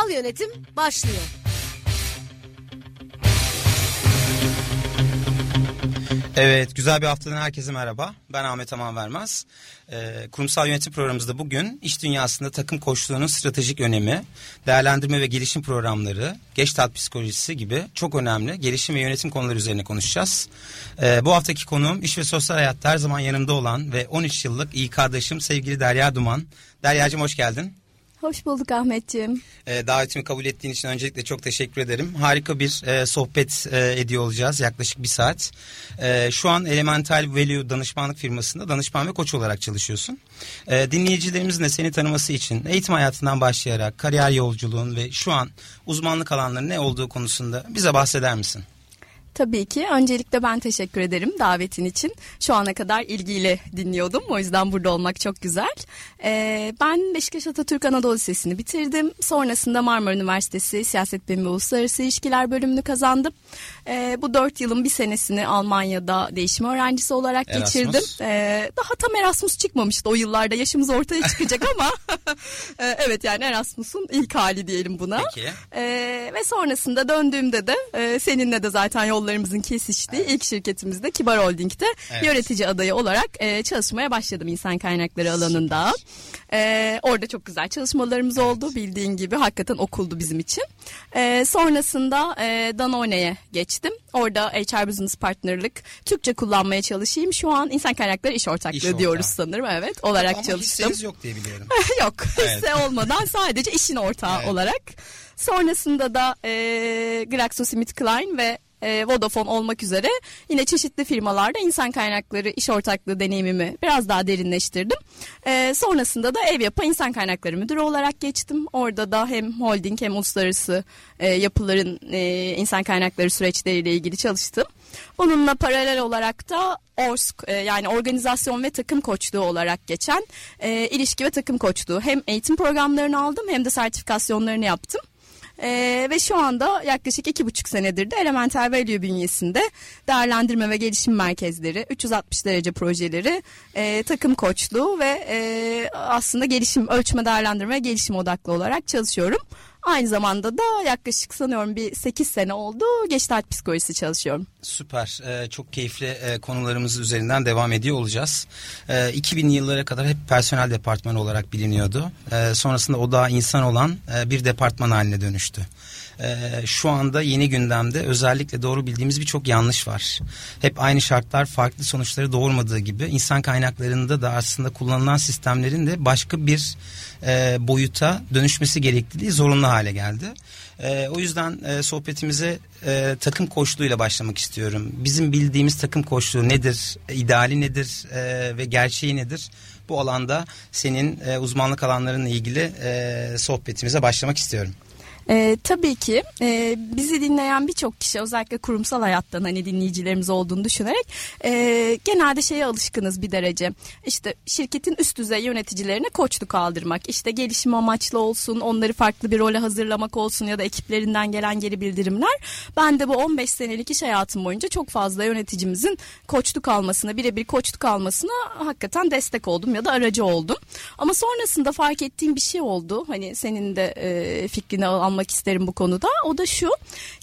Kurumsal yönetim başlıyor. Evet, güzel bir haftadan herkese merhaba. Ben Ahmet Aman Vermez. Ee, kurumsal yönetim programımızda bugün iş dünyasında takım koçluğunun stratejik önemi, değerlendirme ve gelişim programları, geç tat psikolojisi gibi çok önemli gelişim ve yönetim konuları üzerine konuşacağız. Ee, bu haftaki konuğum iş ve sosyal hayatta her zaman yanımda olan ve 13 yıllık iyi kardeşim sevgili Derya Duman. Derya'cığım hoş geldin. Hoş bulduk Ahmetciğim. E, davetimi kabul ettiğin için öncelikle çok teşekkür ederim. Harika bir e, sohbet e, ediyor olacağız yaklaşık bir saat. E, şu an Elemental Value danışmanlık firmasında danışman ve koç olarak çalışıyorsun. E, dinleyicilerimizin de seni tanıması için eğitim hayatından başlayarak kariyer yolculuğun ve şu an uzmanlık alanları ne olduğu konusunda bize bahseder misin? Tabii ki. Öncelikle ben teşekkür ederim davetin için. Şu ana kadar ilgiyle dinliyordum. O yüzden burada olmak çok güzel. Ee, ben Beşiktaş Atatürk Anadolu Lisesi'ni bitirdim. Sonrasında Marmara Üniversitesi Siyaset Bilimi ve Uluslararası İlişkiler bölümünü kazandım. Ee, bu dört yılın bir senesini Almanya'da değişim öğrencisi olarak Erasmus. geçirdim. Ee, daha tam Erasmus çıkmamıştı o yıllarda. Yaşımız ortaya çıkacak ama ee, evet yani Erasmus'un ilk hali diyelim buna. Peki. Ee, ve sonrasında döndüğümde de e, seninle de zaten yollarımızın kesiştiği ilk şirketimizde Kibar Holding'de Evet. yönetici adayı olarak e, çalışmaya başladım insan kaynakları alanında. Ee, orada çok güzel çalışmalarımız oldu bildiğin gibi hakikaten okuldu bizim için. Ee, sonrasında e, Danone'ye geçtim. Orada HR Business Partnerlık Türkçe kullanmaya çalışayım. Şu an insan kaynakları iş ortaklığı İş ortağı. diyoruz sanırım evet olarak Ama çalıştım. hisseniz yok diye biliyorum. Yok Evet. hisse olmadan sadece işin ortağı Evet. olarak. Sonrasında da e, GlaxoSmithKline ve e, Vodafone olmak üzere yine çeşitli firmalarda insan kaynakları iş ortaklığı deneyimimi biraz daha derinleştirdim. E, sonrasında da ev yapı insan kaynakları müdürü olarak geçtim. Orada da hem holding hem uluslararası e, yapıların e, insan kaynakları süreçleriyle ilgili çalıştım. Bununla paralel olarak da ORSK e, yani organizasyon ve takım koçluğu olarak geçen e, ilişki ve takım koçluğu hem eğitim programlarını aldım hem de sertifikasyonlarını yaptım. Ee, ve şu anda yaklaşık iki buçuk senedir de Elemental Value bünyesinde değerlendirme ve gelişim merkezleri, 360 derece projeleri, e, takım koçluğu ve e, aslında gelişim, ölçme, değerlendirme gelişim odaklı olarak çalışıyorum. Aynı zamanda da yaklaşık sanıyorum bir 8 sene oldu geçtaat psikolojisi çalışıyorum. Süper. Ee, çok keyifli e, konularımız üzerinden devam ediyor olacağız. Ee, 2000'li yıllara kadar hep personel departmanı olarak biliniyordu. Ee, sonrasında o daha insan olan e, bir departman haline dönüştü. Ee, şu anda yeni gündemde özellikle doğru bildiğimiz birçok yanlış var. Hep aynı şartlar farklı sonuçları doğurmadığı gibi insan kaynaklarında da aslında kullanılan sistemlerin de başka bir e, boyuta dönüşmesi gerekliliği zorunlu hale geldi. E, o yüzden e, sohbetimize e, takım koçluğuyla başlamak istiyorum. Bizim bildiğimiz takım koçluğu nedir, ideali nedir e, ve gerçeği nedir? Bu alanda senin e, uzmanlık alanlarınla ilgili e, sohbetimize başlamak istiyorum. Ee, tabii ki e, bizi dinleyen birçok kişi özellikle kurumsal hayattan hani dinleyicilerimiz olduğunu düşünerek e, genelde şeye alışkınız bir derece. İşte şirketin üst düzey yöneticilerine koçluk aldırmak, işte gelişim amaçlı olsun, onları farklı bir role hazırlamak olsun ya da ekiplerinden gelen geri bildirimler. Ben de bu 15 senelik iş hayatım boyunca çok fazla yöneticimizin koçluk almasına, birebir koçluk almasına hakikaten destek oldum ya da aracı oldum. Ama sonrasında fark ettiğim bir şey oldu. Hani senin de e, fikrini almak isterim bu konuda. O da şu.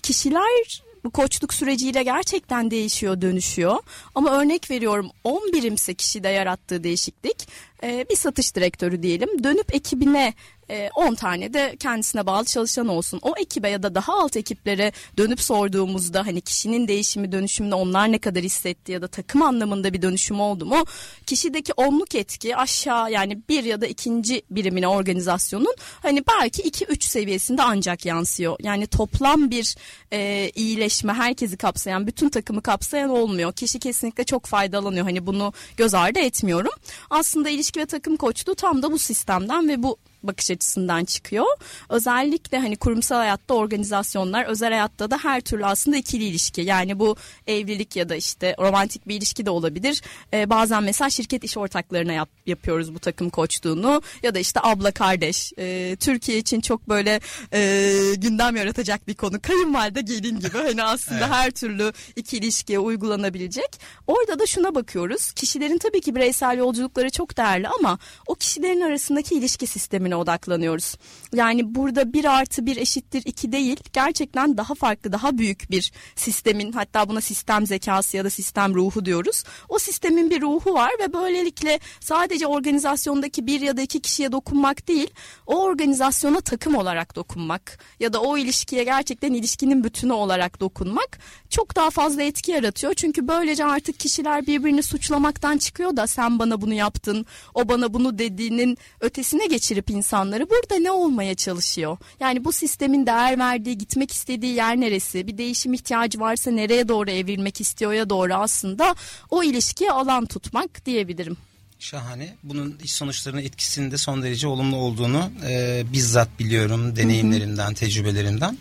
Kişiler bu koçluk süreciyle gerçekten değişiyor, dönüşüyor. Ama örnek veriyorum 10 birimse kişide yarattığı değişiklik e, bir satış direktörü diyelim dönüp ekibine e, 10 tane de kendisine bağlı çalışan olsun. O ekibe ya da daha alt ekiplere dönüp sorduğumuzda hani kişinin değişimi dönüşümünde onlar ne kadar hissetti ya da takım anlamında bir dönüşüm oldu mu? Kişideki onluk etki aşağı yani bir ya da ikinci birimine organizasyonun hani belki 2-3 seviyesinde ancak yansıyor. Yani toplam bir e, iyileşme herkesi kapsayan bütün takımı kapsayan olmuyor. Kişi kesinlikle çok faydalanıyor. Hani bunu göz ardı etmiyorum. Aslında ilişki ve takım koçluğu tam da bu sistemden ve bu bakış açısından çıkıyor. Özellikle hani kurumsal hayatta organizasyonlar, özel hayatta da her türlü aslında ikili ilişki. Yani bu evlilik ya da işte romantik bir ilişki de olabilir. Ee, bazen mesela şirket iş ortaklarına yap, yapıyoruz bu takım koçluğunu ya da işte abla kardeş. Ee, Türkiye için çok böyle e, gündem yaratacak bir konu. Kayınvalide gelin gibi hani aslında evet. her türlü iki ilişkiye uygulanabilecek. Orada da şuna bakıyoruz. Kişilerin tabii ki bireysel yolculukları çok değerli ama o kişilerin arasındaki ilişki sistemine odaklanıyoruz. Yani burada bir artı bir eşittir iki değil. Gerçekten daha farklı, daha büyük bir sistemin hatta buna sistem zekası ya da sistem ruhu diyoruz. O sistemin bir ruhu var ve böylelikle sadece organizasyondaki bir ya da iki kişiye dokunmak değil, o organizasyona takım olarak dokunmak ya da o ilişkiye gerçekten ilişkinin bütünü olarak dokunmak çok daha fazla etki yaratıyor. Çünkü böylece artık kişiler birbirini suçlamaktan çıkıyor da sen bana bunu yaptın, o bana bunu dediğinin ötesine geçirip insanları burada ne olmaya çalışıyor? Yani bu sistemin değer verdiği, gitmek istediği yer neresi? Bir değişim ihtiyacı varsa nereye doğru evrilmek istiyor ya doğru aslında o ilişkiye alan tutmak diyebilirim. Şahane. Bunun iş sonuçlarının etkisinde son derece olumlu olduğunu e, bizzat biliyorum deneyimlerimden, tecrübelerimden.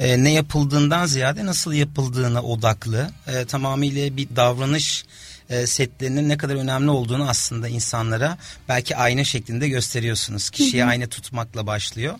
E, ne yapıldığından ziyade nasıl yapıldığına odaklı, e, tamamıyla bir davranış e, setlerinin ne kadar önemli olduğunu aslında insanlara belki ayna şeklinde gösteriyorsunuz. Kişiye ayna tutmakla başlıyor.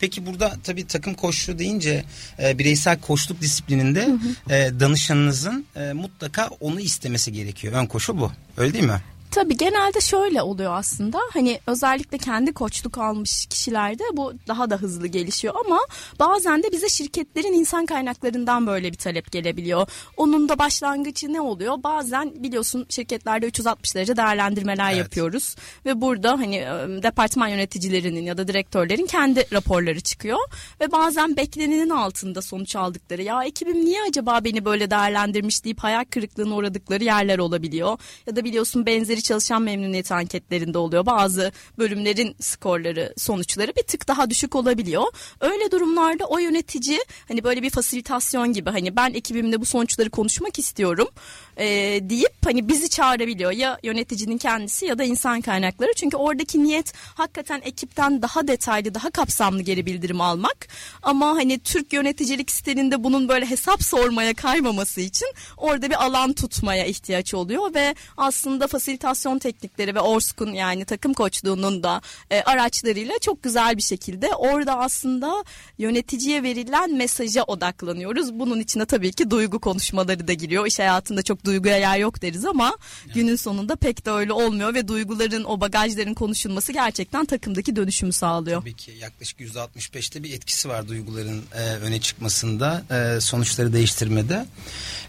Peki burada tabii takım koşulu deyince e, bireysel koçluk disiplininde E, danışanınızın e, mutlaka onu istemesi gerekiyor. Ön koşul bu. Öyle değil mi? Tabii genelde şöyle oluyor aslında. Hani özellikle kendi koçluk almış kişilerde bu daha da hızlı gelişiyor ama bazen de bize şirketlerin insan kaynaklarından böyle bir talep gelebiliyor. Onun da başlangıcı ne oluyor? Bazen biliyorsun şirketlerde 360 derece değerlendirmeler evet. yapıyoruz ve burada hani departman yöneticilerinin ya da direktörlerin kendi raporları çıkıyor ve bazen beklenenin altında sonuç aldıkları ya ekibim niye acaba beni böyle değerlendirmiş deyip hayal kırıklığına uğradıkları yerler olabiliyor. Ya da biliyorsun benzeri benzeri çalışan memnuniyet anketlerinde oluyor. Bazı bölümlerin skorları, sonuçları bir tık daha düşük olabiliyor. Öyle durumlarda o yönetici hani böyle bir fasilitasyon gibi hani ben ekibimde bu sonuçları konuşmak istiyorum e, deyip hani bizi çağırabiliyor. Ya yöneticinin kendisi ya da insan kaynakları. Çünkü oradaki niyet hakikaten ekipten daha detaylı, daha kapsamlı geri bildirim almak. Ama hani Türk yöneticilik stilinde bunun böyle hesap sormaya kaymaması için orada bir alan tutmaya ihtiyaç oluyor ve aslında fasilitasyon teknikleri ve Orskun yani takım koçluğunun da e, araçlarıyla çok güzel bir şekilde orada aslında yöneticiye verilen mesaja odaklanıyoruz. Bunun içine tabii ki duygu konuşmaları da giriyor. İş hayatında çok duyguya yer yok deriz ama evet. günün sonunda pek de öyle olmuyor ve duyguların o bagajların konuşulması gerçekten takımdaki dönüşümü sağlıyor. Tabii ki yaklaşık %65'te bir etkisi var duyguların e, öne çıkmasında, e, sonuçları değiştirmede.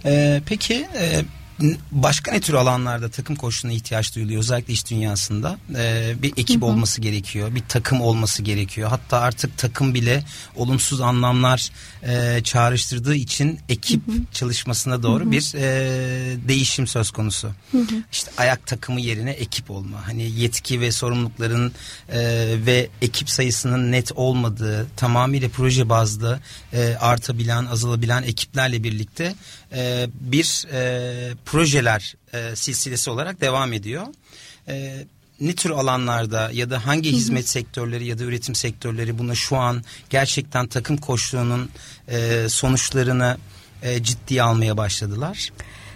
E, peki e, başka ne tür alanlarda takım koşuluna ihtiyaç duyuluyor özellikle iş dünyasında ee, bir ekip hı hı. olması gerekiyor bir takım olması gerekiyor hatta artık takım bile olumsuz anlamlar e, çağrıştırdığı için ekip hı hı. çalışmasına doğru hı hı. bir e, değişim söz konusu hı hı. işte ayak takımı yerine ekip olma hani yetki ve sorumlulukların e, ve ekip sayısının net olmadığı tamamıyla proje bazlı e, artabilen azalabilen ekiplerle birlikte e, bir e, projeler e, silsilesi olarak devam ediyor. E, ne tür alanlarda ya da hangi hizmet sektörleri ya da üretim sektörleri buna şu an gerçekten takım koşluğunun e, sonuçlarını e, ciddiye almaya başladılar?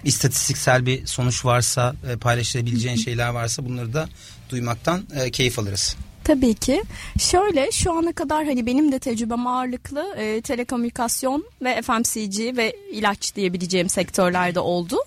İstatistiksel bir sonuç varsa, e, paylaşabileceğin şeyler varsa bunları da duymaktan e, keyif alırız. Tabii ki. Şöyle şu ana kadar hani benim de tecrübem ağırlıklı e, telekomünikasyon ve FMCG ve ilaç diyebileceğim sektörlerde oldu.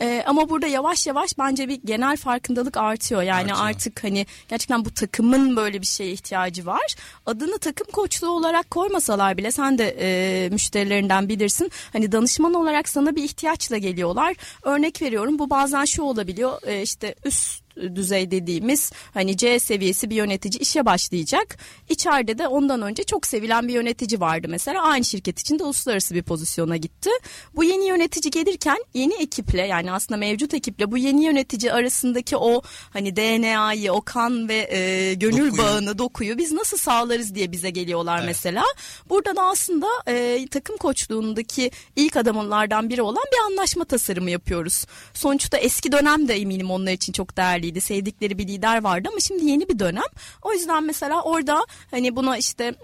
E, ama burada yavaş yavaş bence bir genel farkındalık artıyor. Yani Artıyor. artık hani gerçekten bu takımın böyle bir şeye ihtiyacı var. Adını takım koçluğu olarak koymasalar bile sen de e, müşterilerinden bilirsin. Hani danışman olarak sana bir ihtiyaçla geliyorlar. Örnek veriyorum bu bazen şu olabiliyor e, işte üst düzey dediğimiz hani C seviyesi bir yönetici işe başlayacak. İçeride de ondan önce çok sevilen bir yönetici vardı mesela. Aynı şirket içinde uluslararası bir pozisyona gitti. Bu yeni yönetici gelirken yeni ekiple yani aslında mevcut ekiple bu yeni yönetici arasındaki o hani DNA'yı, o kan ve e, gönül dokuyu. bağını, dokuyu biz nasıl sağlarız diye bize geliyorlar evet. mesela. Burada da aslında e, takım koçluğundaki ilk adımlardan biri olan bir anlaşma tasarımı yapıyoruz. Sonuçta eski dönem de eminim onlar için çok değerli yeterliydi. Sevdikleri bir lider vardı ama şimdi yeni bir dönem. O yüzden mesela orada hani buna işte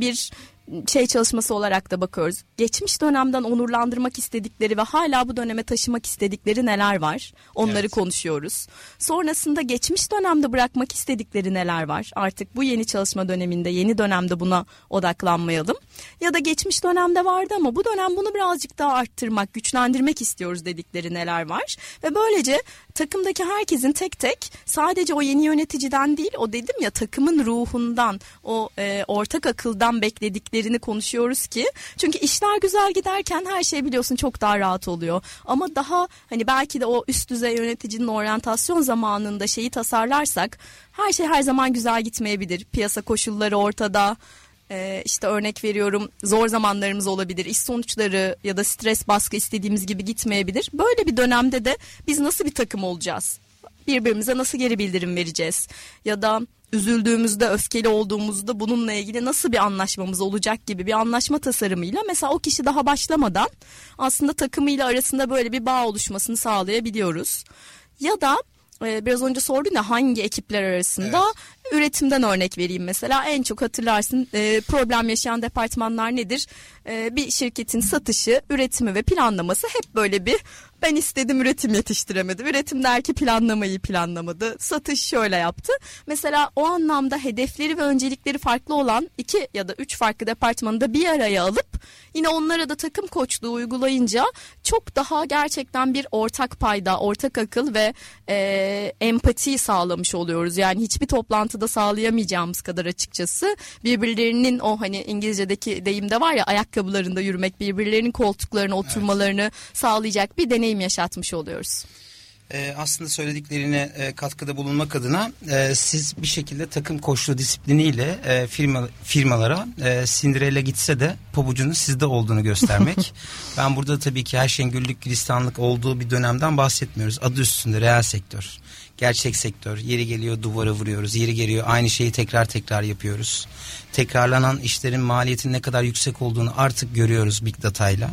bir şey çalışması olarak da bakıyoruz. Geçmiş dönemden onurlandırmak istedikleri ve hala bu döneme taşımak istedikleri neler var? Onları evet. konuşuyoruz. Sonrasında geçmiş dönemde bırakmak istedikleri neler var? Artık bu yeni çalışma döneminde, yeni dönemde buna odaklanmayalım. Ya da geçmiş dönemde vardı ama bu dönem bunu birazcık daha arttırmak, güçlendirmek istiyoruz dedikleri neler var? Ve böylece takımdaki herkesin tek tek sadece o yeni yöneticiden değil, o dedim ya takımın ruhundan, o e, ortak akıldan bekledik örneklerini konuşuyoruz ki. Çünkü işler güzel giderken her şey biliyorsun çok daha rahat oluyor. Ama daha hani belki de o üst düzey yöneticinin oryantasyon zamanında şeyi tasarlarsak her şey her zaman güzel gitmeyebilir. Piyasa koşulları ortada. Ee, işte örnek veriyorum zor zamanlarımız olabilir iş sonuçları ya da stres baskı istediğimiz gibi gitmeyebilir. Böyle bir dönemde de biz nasıl bir takım olacağız? Birbirimize nasıl geri bildirim vereceğiz? Ya da üzüldüğümüzde, öfkeli olduğumuzda bununla ilgili nasıl bir anlaşmamız olacak gibi bir anlaşma tasarımıyla mesela o kişi daha başlamadan aslında takımıyla arasında böyle bir bağ oluşmasını sağlayabiliyoruz. Ya da e, biraz önce sordun ya hangi ekipler arasında evet. üretimden örnek vereyim mesela en çok hatırlarsın e, problem yaşayan departmanlar nedir? E, bir şirketin satışı, üretimi ve planlaması hep böyle bir ben istedim üretim yetiştiremedi. Üretim der ki planlamayı planlamadı. Satış şöyle yaptı. Mesela o anlamda hedefleri ve öncelikleri farklı olan iki ya da üç farklı departmanı da bir araya alıp yine onlara da takım koçluğu uygulayınca çok daha gerçekten bir ortak payda, ortak akıl ve e, empati sağlamış oluyoruz. Yani hiçbir toplantıda sağlayamayacağımız kadar açıkçası birbirlerinin o hani İngilizce'deki deyimde var ya ayakkabılarında yürümek, birbirlerinin koltuklarına oturmalarını evet. sağlayacak bir deneyim yaşatmış oluyoruz e, aslında söylediklerine e, katkıda bulunmak adına e, siz bir şekilde takım koşulu disipliniyle e, firma firmalara e, Cinderella gitse de pabucunun sizde olduğunu göstermek. ben burada tabii ki her şeyin güllük gülistanlık olduğu bir dönemden bahsetmiyoruz. Adı üstünde reel sektör gerçek sektör. Yeri geliyor duvara vuruyoruz. Yeri geliyor aynı şeyi tekrar tekrar yapıyoruz. Tekrarlanan işlerin maliyetinin ne kadar yüksek olduğunu artık görüyoruz Big Data ile.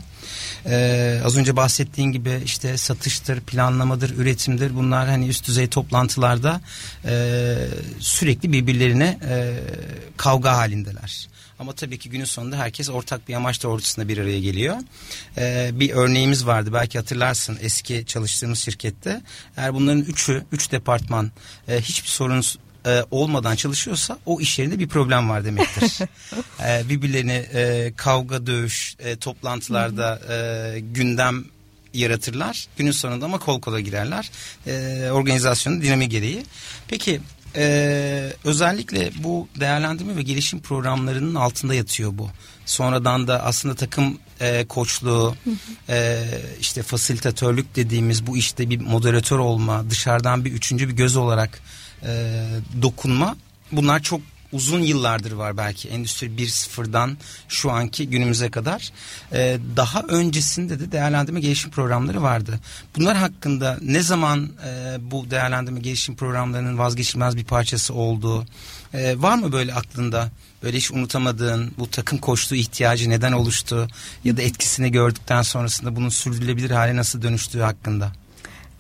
Ee, az önce bahsettiğin gibi işte satıştır, planlamadır, üretimdir. Bunlar hani üst düzey toplantılarda e, sürekli birbirlerine e, kavga halindeler. Ama tabii ki günün sonunda herkes ortak bir amaç doğrultusunda bir araya geliyor. Ee, bir örneğimiz vardı belki hatırlarsın eski çalıştığımız şirkette. Eğer bunların üçü, üç departman e, hiçbir sorun e, olmadan çalışıyorsa o iş yerinde bir problem var demektir. e, birbirlerini e, kavga, dövüş, e, toplantılarda e, gündem yaratırlar. Günün sonunda ama kol kola girerler. E, organizasyonun dinami gereği. Peki ee, özellikle bu değerlendirme ve gelişim programlarının altında yatıyor bu. Sonradan da aslında takım e, koçluğu, e, işte fasilitatörlük dediğimiz bu işte bir moderatör olma, dışarıdan bir üçüncü bir göz olarak e, dokunma. Bunlar çok uzun yıllardır var belki Endüstri 1.0'dan şu anki günümüze kadar. Ee, daha öncesinde de değerlendirme gelişim programları vardı. Bunlar hakkında ne zaman e, bu değerlendirme gelişim programlarının vazgeçilmez bir parçası olduğu e, var mı böyle aklında? Böyle hiç unutamadığın bu takım koştuğu ihtiyacı neden oluştu ya da etkisini gördükten sonrasında bunun sürdürülebilir hale nasıl dönüştüğü hakkında?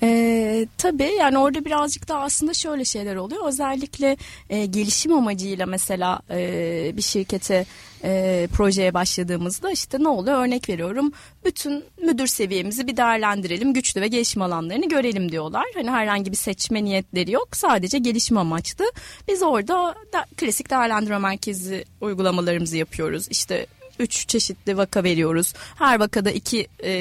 Ee, tabii yani orada birazcık da aslında şöyle şeyler oluyor. Özellikle e, gelişim amacıyla mesela e, bir şirkete e, projeye başladığımızda işte ne oluyor örnek veriyorum. Bütün müdür seviyemizi bir değerlendirelim. Güçlü ve gelişim alanlarını görelim diyorlar. Hani herhangi bir seçme niyetleri yok. Sadece gelişim amaçlı. Biz orada da, klasik değerlendirme merkezi uygulamalarımızı yapıyoruz. İşte üç çeşitli vaka veriyoruz. Her vakada iki e,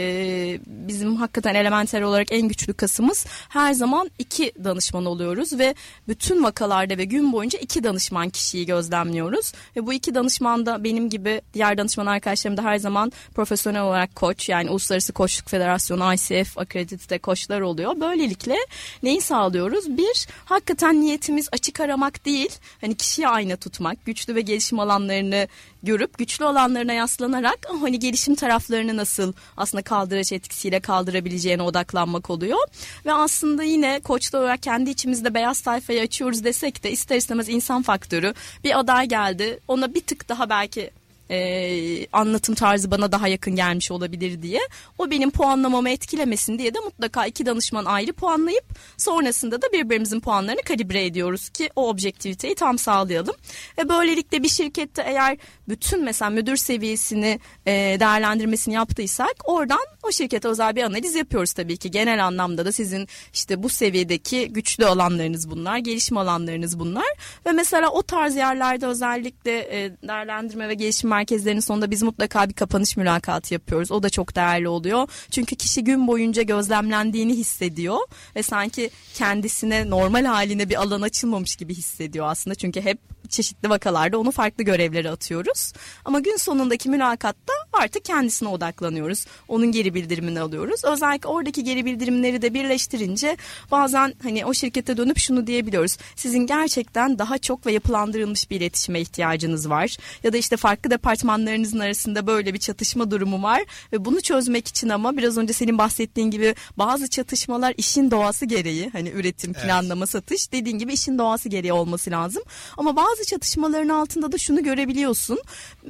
bizim hakikaten elementer olarak en güçlü kasımız her zaman iki danışman oluyoruz ve bütün vakalarda ve gün boyunca iki danışman kişiyi gözlemliyoruz. Ve bu iki danışman da benim gibi diğer danışman arkadaşlarım da her zaman profesyonel olarak koç yani Uluslararası Koçluk Federasyonu ICF akredite koçlar oluyor. Böylelikle neyi sağlıyoruz? Bir, hakikaten niyetimiz açık aramak değil. Hani kişiyi ayna tutmak, güçlü ve gelişim alanlarını görüp güçlü olanlarına yaslanarak ah, hani gelişim taraflarını nasıl aslında kaldıraç etkisiyle kaldırabileceğine odaklanmak oluyor. Ve aslında yine koçlar olarak kendi içimizde beyaz sayfayı açıyoruz desek de ister istemez insan faktörü bir aday geldi ona bir tık daha belki e, anlatım tarzı bana daha yakın gelmiş olabilir diye. O benim puanlamamı etkilemesin diye de mutlaka iki danışman ayrı puanlayıp sonrasında da birbirimizin puanlarını kalibre ediyoruz ki o objektiviteyi tam sağlayalım. Ve böylelikle bir şirkette eğer bütün mesela müdür seviyesini e, değerlendirmesini yaptıysak oradan o şirkete özel bir analiz yapıyoruz tabii ki. Genel anlamda da sizin işte bu seviyedeki güçlü alanlarınız bunlar, gelişim alanlarınız bunlar. Ve mesela o tarz yerlerde özellikle e, değerlendirme ve gelişim merkezlerinin sonunda biz mutlaka bir kapanış mülakatı yapıyoruz. O da çok değerli oluyor. Çünkü kişi gün boyunca gözlemlendiğini hissediyor ve sanki kendisine normal haline bir alan açılmamış gibi hissediyor aslında. Çünkü hep çeşitli vakalarda onu farklı görevlere atıyoruz. Ama gün sonundaki mülakatta artık kendisine odaklanıyoruz. Onun geri bildirimini alıyoruz. Özellikle oradaki geri bildirimleri de birleştirince bazen hani o şirkete dönüp şunu diyebiliyoruz. Sizin gerçekten daha çok ve yapılandırılmış bir iletişime ihtiyacınız var. Ya da işte farklı departmanlarınızın arasında böyle bir çatışma durumu var ve bunu çözmek için ama biraz önce senin bahsettiğin gibi bazı çatışmalar işin doğası gereği hani üretim, planlama, evet. satış dediğin gibi işin doğası gereği olması lazım. Ama bazı çatışmaların altında da şunu görebiliyorsun.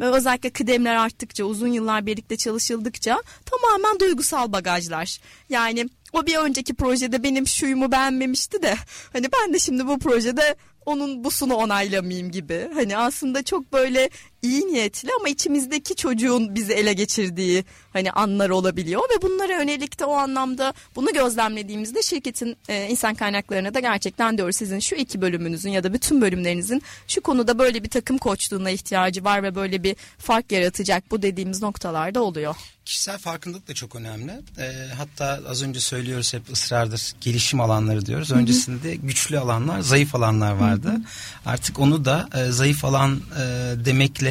Özellikle kıdemler arttıkça, uzun yıllar birlikte çalışıldıkça tamamen duygusal bagajlar. Yani o bir önceki projede benim şuyumu beğenmemişti de hani ben de şimdi bu projede onun busunu onaylamayayım gibi. Hani aslında çok böyle iyi niyetli ama içimizdeki çocuğun bizi ele geçirdiği hani anlar olabiliyor ve bunlara yönelik de o anlamda bunu gözlemlediğimizde şirketin e, insan kaynaklarına da gerçekten diyoruz sizin şu iki bölümünüzün ya da bütün bölümlerinizin şu konuda böyle bir takım koçluğuna ihtiyacı var ve böyle bir fark yaratacak bu dediğimiz noktalarda oluyor. Kişisel farkındalık da çok önemli. E, hatta az önce söylüyoruz hep ısrardır gelişim alanları diyoruz. Öncesinde güçlü alanlar, zayıf alanlar vardı. Artık onu da e, zayıf alan e, demekle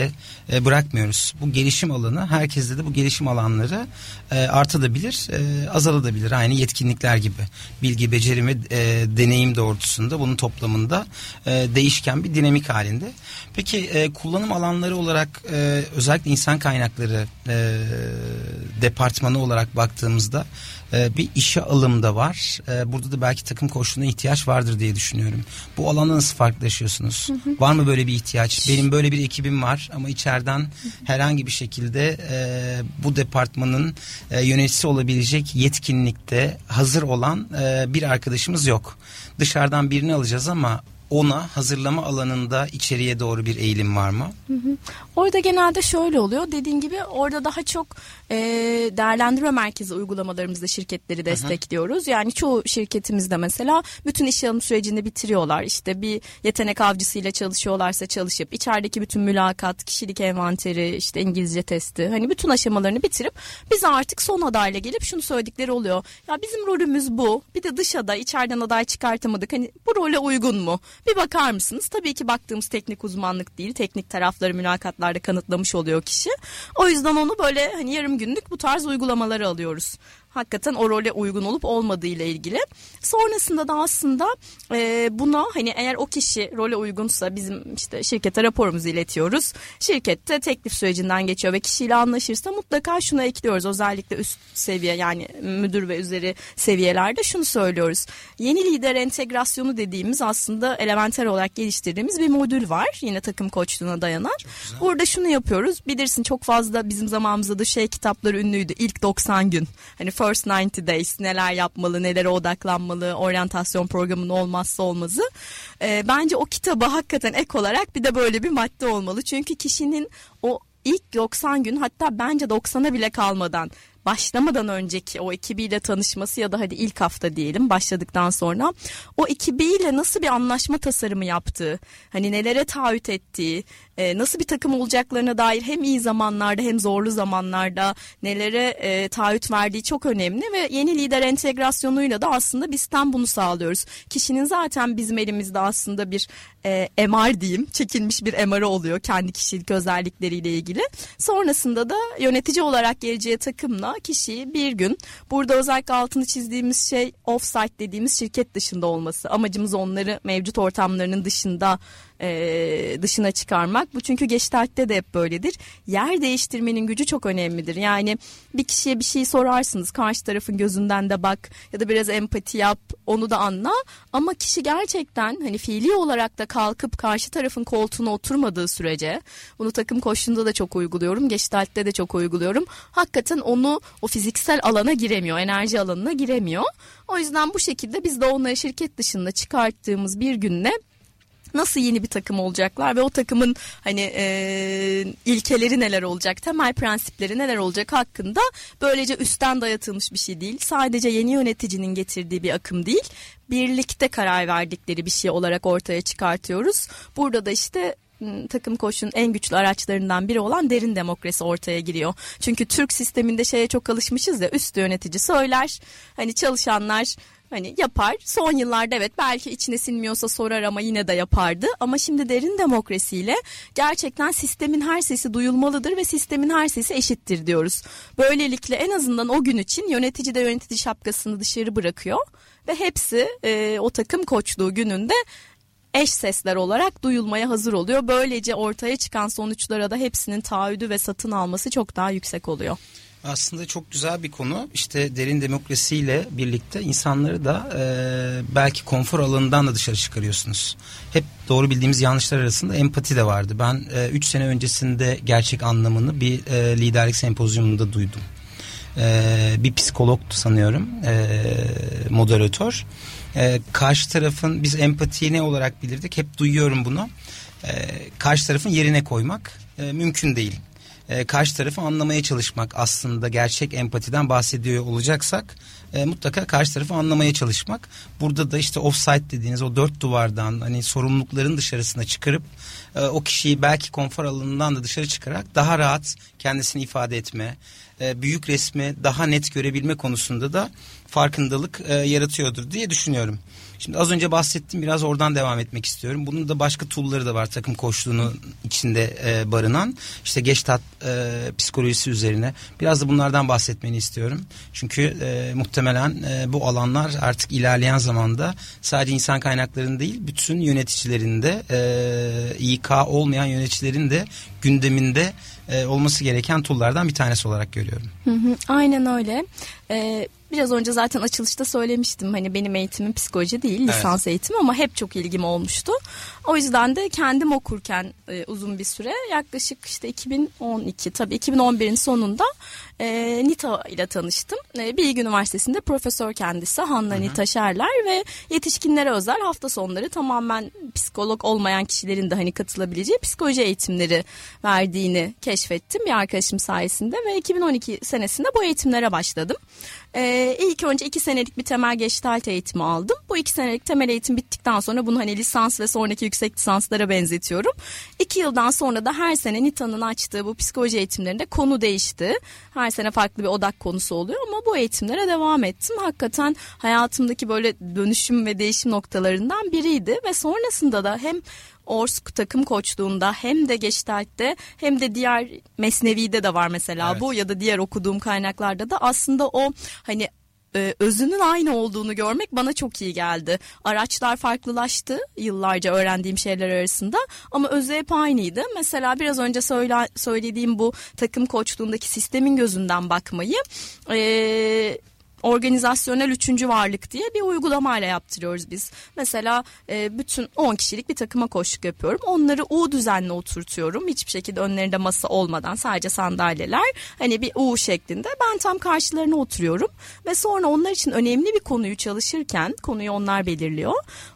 e, bırakmıyoruz. Bu gelişim alanı herkeste de bu gelişim alanları e, artabilir, e, azalabilir. Aynı yetkinlikler gibi. Bilgi, beceri ve e, deneyim doğrultusunda bunun toplamında e, değişken bir dinamik halinde. Peki e, kullanım alanları olarak e, özellikle insan kaynakları e, departmanı olarak baktığımızda e, bir işe alım da var. E, burada da belki takım koşuluna ihtiyaç vardır diye düşünüyorum. Bu alanda nasıl farklılaşıyorsunuz? Hı hı. Var mı böyle bir ihtiyaç? Benim böyle bir ekibim var ama içeriden herhangi bir şekilde e, bu departmanın e, yöneticisi olabilecek yetkinlikte hazır olan e, bir arkadaşımız yok. Dışarıdan birini alacağız ama ona hazırlama alanında içeriye doğru bir eğilim var mı? Hı hı. Orada genelde şöyle oluyor. Dediğin gibi orada daha çok e, değerlendirme merkezi uygulamalarımızda şirketleri destekliyoruz. Hı hı. Yani çoğu şirketimizde mesela bütün iş alım sürecini bitiriyorlar. İşte bir yetenek avcısıyla çalışıyorlarsa çalışıp içerideki bütün mülakat, kişilik envanteri, işte İngilizce testi hani bütün aşamalarını bitirip bize artık son adayla gelip şunu söyledikleri oluyor. Ya bizim rolümüz bu. Bir de dış aday, içeriden aday çıkartamadık. Hani bu role uygun mu? Bir bakar mısınız? Tabii ki baktığımız teknik uzmanlık değil. Teknik tarafları mülakatlarda kanıtlamış oluyor kişi. O yüzden onu böyle hani yarım günlük bu tarz uygulamaları alıyoruz hakikaten o role uygun olup olmadığı ile ilgili. Sonrasında da aslında e, buna hani eğer o kişi role uygunsa bizim işte şirkete raporumuzu iletiyoruz. Şirkette teklif sürecinden geçiyor ve kişiyle anlaşırsa mutlaka şunu ekliyoruz. Özellikle üst seviye yani müdür ve üzeri seviyelerde şunu söylüyoruz. Yeni lider entegrasyonu dediğimiz aslında elementer olarak geliştirdiğimiz bir modül var. Yine takım koçluğuna dayanan. Burada şunu yapıyoruz. Bilirsin çok fazla bizim zamanımızda da şey kitapları ünlüydü. İlk 90 gün. Hani First 90 Days neler yapmalı, nelere odaklanmalı, oryantasyon programının olmazsa olmazı. E, bence o kitabı hakikaten ek olarak bir de böyle bir madde olmalı. Çünkü kişinin o ilk 90 gün hatta bence 90'a bile kalmadan başlamadan önceki o ekibiyle tanışması ya da hadi ilk hafta diyelim başladıktan sonra o ekibiyle nasıl bir anlaşma tasarımı yaptığı, hani nelere taahhüt ettiği, e, nasıl bir takım olacaklarına dair hem iyi zamanlarda hem zorlu zamanlarda nelere e, taahhüt verdiği çok önemli ve yeni lider entegrasyonuyla da aslında biz tam bunu sağlıyoruz. Kişinin zaten bizim elimizde aslında bir e, MR diyeyim çekilmiş bir MR'ı oluyor kendi kişilik özellikleriyle ilgili. Sonrasında da yönetici olarak geleceği takımla kişiyi bir gün burada özellikle altını çizdiğimiz şey offsite dediğimiz şirket dışında olması. Amacımız onları mevcut ortamlarının dışında e, dışına çıkarmak. Bu çünkü Gestalt'te de hep böyledir. Yer değiştirmenin gücü çok önemlidir. Yani bir kişiye bir şey sorarsınız karşı tarafın gözünden de bak ya da biraz empati yap onu da anla ama kişi gerçekten hani fiili olarak da kalkıp karşı tarafın koltuğuna oturmadığı sürece bunu takım koşunda da çok uyguluyorum. Gestalt'te de çok uyguluyorum. Hakikaten onu o fiziksel alana giremiyor, enerji alanına giremiyor. O yüzden bu şekilde biz de onları şirket dışında çıkarttığımız bir günle nasıl yeni bir takım olacaklar ve o takımın hani e, ilkeleri neler olacak, temel prensipleri neler olacak hakkında böylece üstten dayatılmış bir şey değil. Sadece yeni yöneticinin getirdiği bir akım değil, birlikte karar verdikleri bir şey olarak ortaya çıkartıyoruz. Burada da işte takım koşun en güçlü araçlarından biri olan derin demokrasi ortaya giriyor. Çünkü Türk sisteminde şeye çok alışmışız ya üst yönetici söyler hani çalışanlar hani yapar. Son yıllarda evet belki içine sinmiyorsa sorar ama yine de yapardı. Ama şimdi derin demokrasiyle gerçekten sistemin her sesi duyulmalıdır ve sistemin her sesi eşittir diyoruz. Böylelikle en azından o gün için yönetici de yönetici şapkasını dışarı bırakıyor ve hepsi e, o takım koçluğu gününde eş sesler olarak duyulmaya hazır oluyor. Böylece ortaya çıkan sonuçlara da hepsinin taahhüdü ve satın alması çok daha yüksek oluyor. Aslında çok güzel bir konu. İşte derin demokrasiyle birlikte insanları da e, belki konfor alanından da dışarı çıkarıyorsunuz. Hep doğru bildiğimiz yanlışlar arasında empati de vardı. Ben 3 e, sene öncesinde gerçek anlamını bir e, liderlik sempozyumunda duydum. E, bir psikologtu sanıyorum, e, moderatör. E, karşı tarafın biz empatiyi ne olarak bilirdik? Hep duyuyorum bunu. E, karşı tarafın yerine koymak e, mümkün değil e, karşı tarafı anlamaya çalışmak aslında gerçek empatiden bahsediyor olacaksak e, mutlaka karşı tarafı anlamaya çalışmak. Burada da işte offside dediğiniz o dört duvardan hani sorumlulukların dışarısına çıkarıp e, o kişiyi belki konfor alanından da dışarı çıkarak daha rahat kendisini ifade etme, e, büyük resmi daha net görebilme konusunda da farkındalık e, yaratıyordur diye düşünüyorum. Şimdi az önce bahsettim biraz oradan devam etmek istiyorum. Bunun da başka tool'ları da var takım koçluğunun içinde e, barınan. İşte Geçtat e, psikolojisi üzerine biraz da bunlardan bahsetmeni istiyorum. Çünkü muhtemelen bu alanlar artık ilerleyen zamanda sadece insan kaynaklarının değil bütün yöneticilerin de İK olmayan yöneticilerin de gündeminde e, olması gereken tool'lardan bir tanesi olarak görüyorum. Hı hı, aynen öyle. Ee, biraz önce zaten açılışta söylemiştim hani benim eğitimim psikoloji değil lisans evet. eğitimi ama hep çok ilgim olmuştu. O yüzden de kendim okurken e, uzun bir süre yaklaşık işte 2012 tabii 2011'in sonunda e, Nita ile tanıştım. E, Bilgi Üniversitesi'nde profesör kendisi Hanna Hı-hı. Nita Şerler ve yetişkinlere özel hafta sonları tamamen psikolog olmayan kişilerin de hani katılabileceği psikoloji eğitimleri verdiğini keşfettim bir arkadaşım sayesinde ve 2012 senesinde bu eğitimlere başladım. Ee, ilk önce iki senelik bir temel geçtalt eğitimi aldım. Bu iki senelik temel eğitim bittikten sonra bunu hani lisans ve sonraki yüksek lisanslara benzetiyorum. İki yıldan sonra da her sene NİTA'nın açtığı bu psikoloji eğitimlerinde konu değişti. Her sene farklı bir odak konusu oluyor ama bu eğitimlere devam ettim. Hakikaten hayatımdaki böyle dönüşüm ve değişim noktalarından biriydi ve sonrasında da hem Orsk takım koçluğunda hem de Gestalt'te hem de diğer Mesnevi'de de var mesela evet. bu ya da diğer okuduğum kaynaklarda da aslında o hani e, özünün aynı olduğunu görmek bana çok iyi geldi. Araçlar farklılaştı yıllarca öğrendiğim şeyler arasında ama özü hep aynıydı. Mesela biraz önce söyle, söylediğim bu takım koçluğundaki sistemin gözünden bakmayı e, organizasyonel üçüncü varlık diye bir uygulamayla yaptırıyoruz biz. Mesela e, bütün 10 kişilik bir takıma koşuk yapıyorum. Onları U düzenli oturtuyorum. Hiçbir şekilde önlerinde masa olmadan sadece sandalyeler. Hani bir U şeklinde. Ben tam karşılarına oturuyorum. Ve sonra onlar için önemli bir konuyu çalışırken konuyu onlar belirliyor.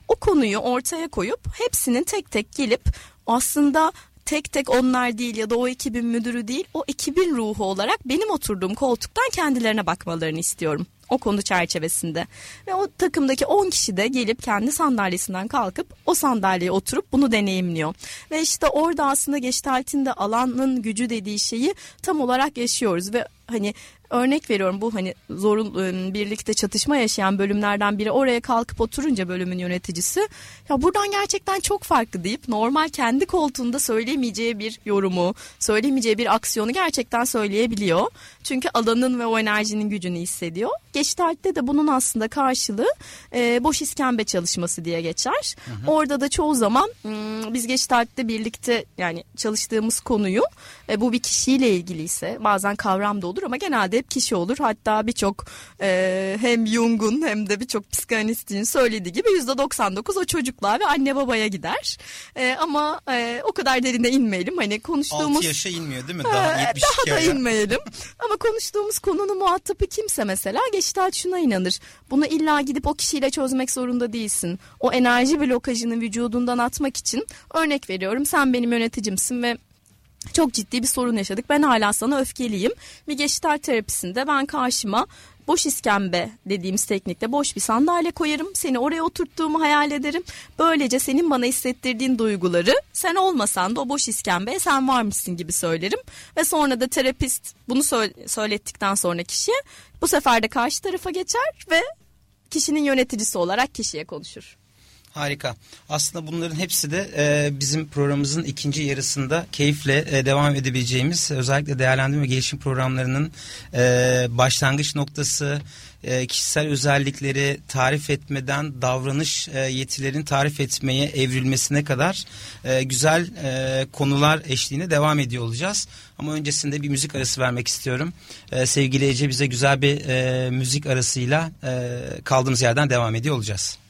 O konuyu ortaya koyup hepsinin tek tek gelip aslında tek tek onlar değil ya da o ekibin müdürü değil o ekibin ruhu olarak benim oturduğum koltuktan kendilerine bakmalarını istiyorum o konu çerçevesinde. Ve o takımdaki 10 kişi de gelip kendi sandalyesinden kalkıp o sandalyeye oturup bunu deneyimliyor. Ve işte orada aslında Gestalt'in de alanın gücü dediği şeyi tam olarak yaşıyoruz ve hani örnek veriyorum bu hani zorun ıı, birlikte çatışma yaşayan bölümlerden biri oraya kalkıp oturunca bölümün yöneticisi ya buradan gerçekten çok farklı deyip normal kendi koltuğunda söylemeyeceği bir yorumu, söylemeyeceği bir aksiyonu gerçekten söyleyebiliyor. Çünkü alanın ve o enerjinin gücünü hissediyor. Geçtalt'te de bunun aslında karşılığı e, boş iskembe çalışması diye geçer. Hı hı. Orada da çoğu zaman biz Geçtalt'te birlikte yani çalıştığımız konuyu e, bu bir kişiyle ilgiliyse bazen kavram da olur ama genelde kişi olur. Hatta birçok e, hem Jung'un hem de birçok psikanalistin söylediği gibi yüzde 99 o çocuklar ve anne babaya gider. E, ama e, o kadar derine inmeyelim. Hani konuştuğumuz... 6 yaşa inmiyor değil mi? Daha, e, daha da inmeyelim. ama konuştuğumuz konunun muhatabı kimse mesela Geçtal şuna inanır. Bunu illa gidip o kişiyle çözmek zorunda değilsin. O enerji blokajını vücudundan atmak için örnek veriyorum sen benim yöneticimsin ve çok ciddi bir sorun yaşadık. Ben hala sana öfkeliyim. Bir geçital terapisinde ben karşıma boş iskembe dediğimiz teknikle boş bir sandalye koyarım. Seni oraya oturttuğumu hayal ederim. Böylece senin bana hissettirdiğin duyguları sen olmasan da o boş iskembe sen varmışsın gibi söylerim. Ve sonra da terapist bunu söylettikten sonra kişiye bu sefer de karşı tarafa geçer ve kişinin yöneticisi olarak kişiye konuşur. Harika. Aslında bunların hepsi de e, bizim programımızın ikinci yarısında keyifle e, devam edebileceğimiz özellikle değerlendirme ve gelişim programlarının e, başlangıç noktası, e, kişisel özellikleri tarif etmeden davranış e, yetilerini tarif etmeye evrilmesine kadar e, güzel e, konular eşliğine devam ediyor olacağız. Ama öncesinde bir müzik arası vermek istiyorum. E, sevgili Ece bize güzel bir e, müzik arasıyla e, kaldığımız yerden devam ediyor olacağız.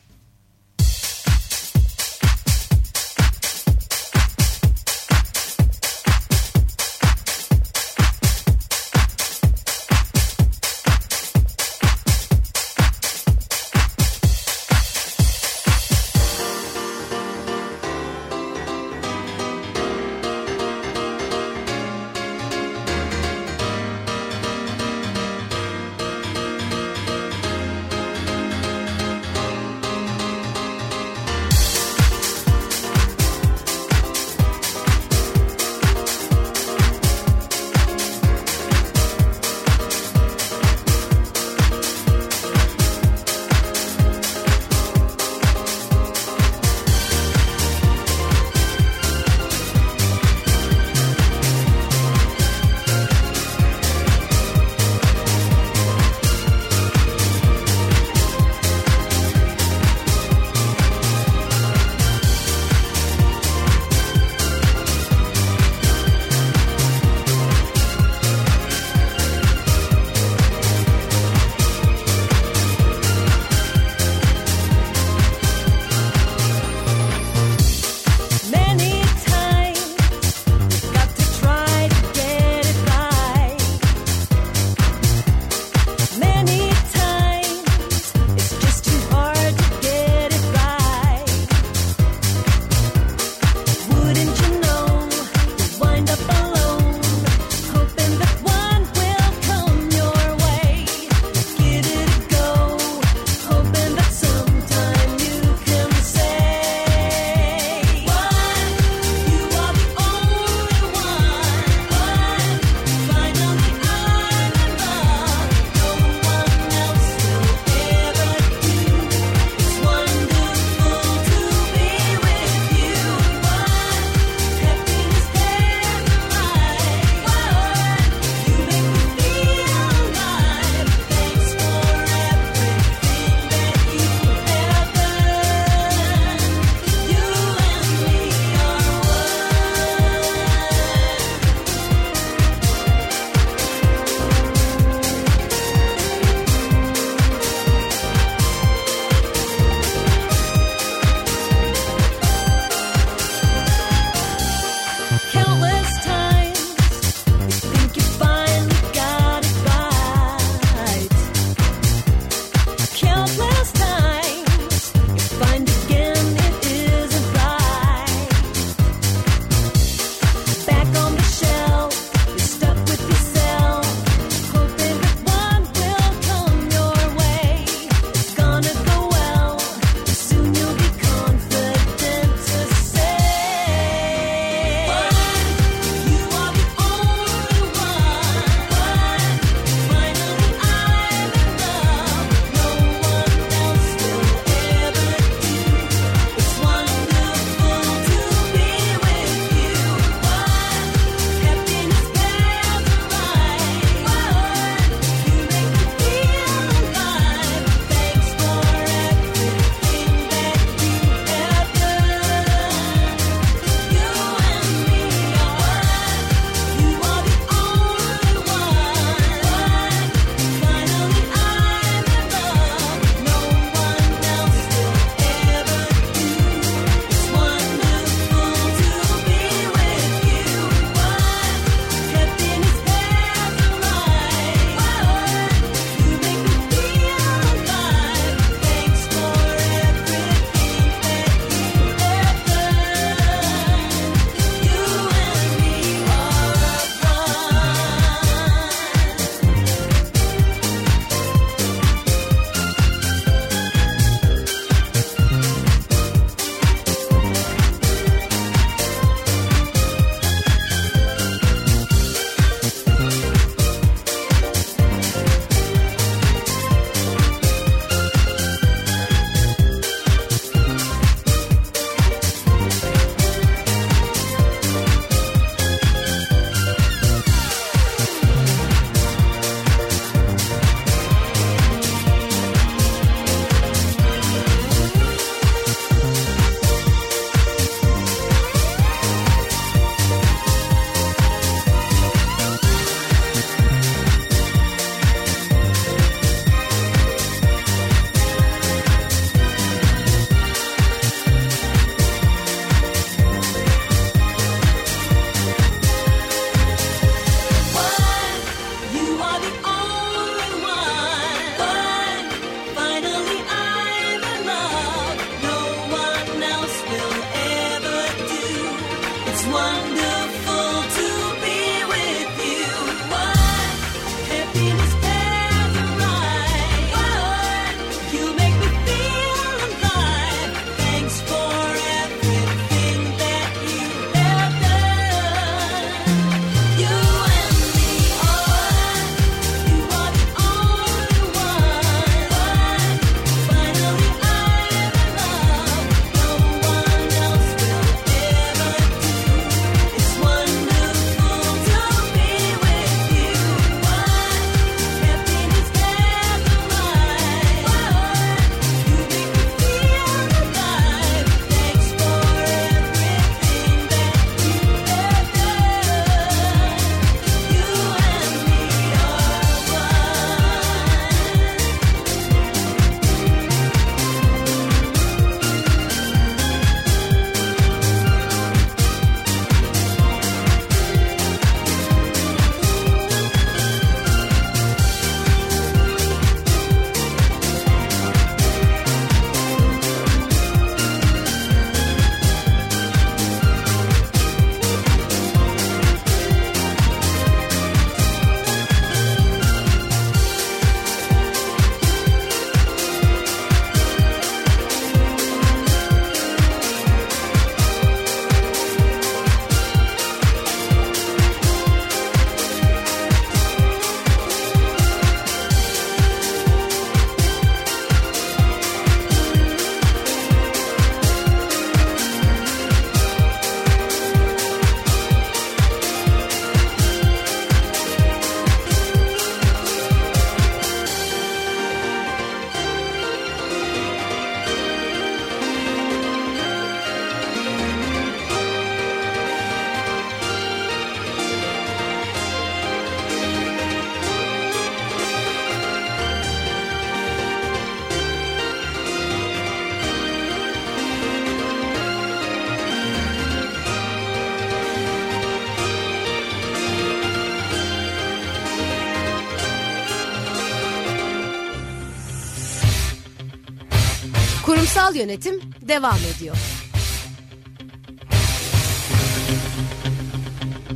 Kurumsal yönetim devam ediyor.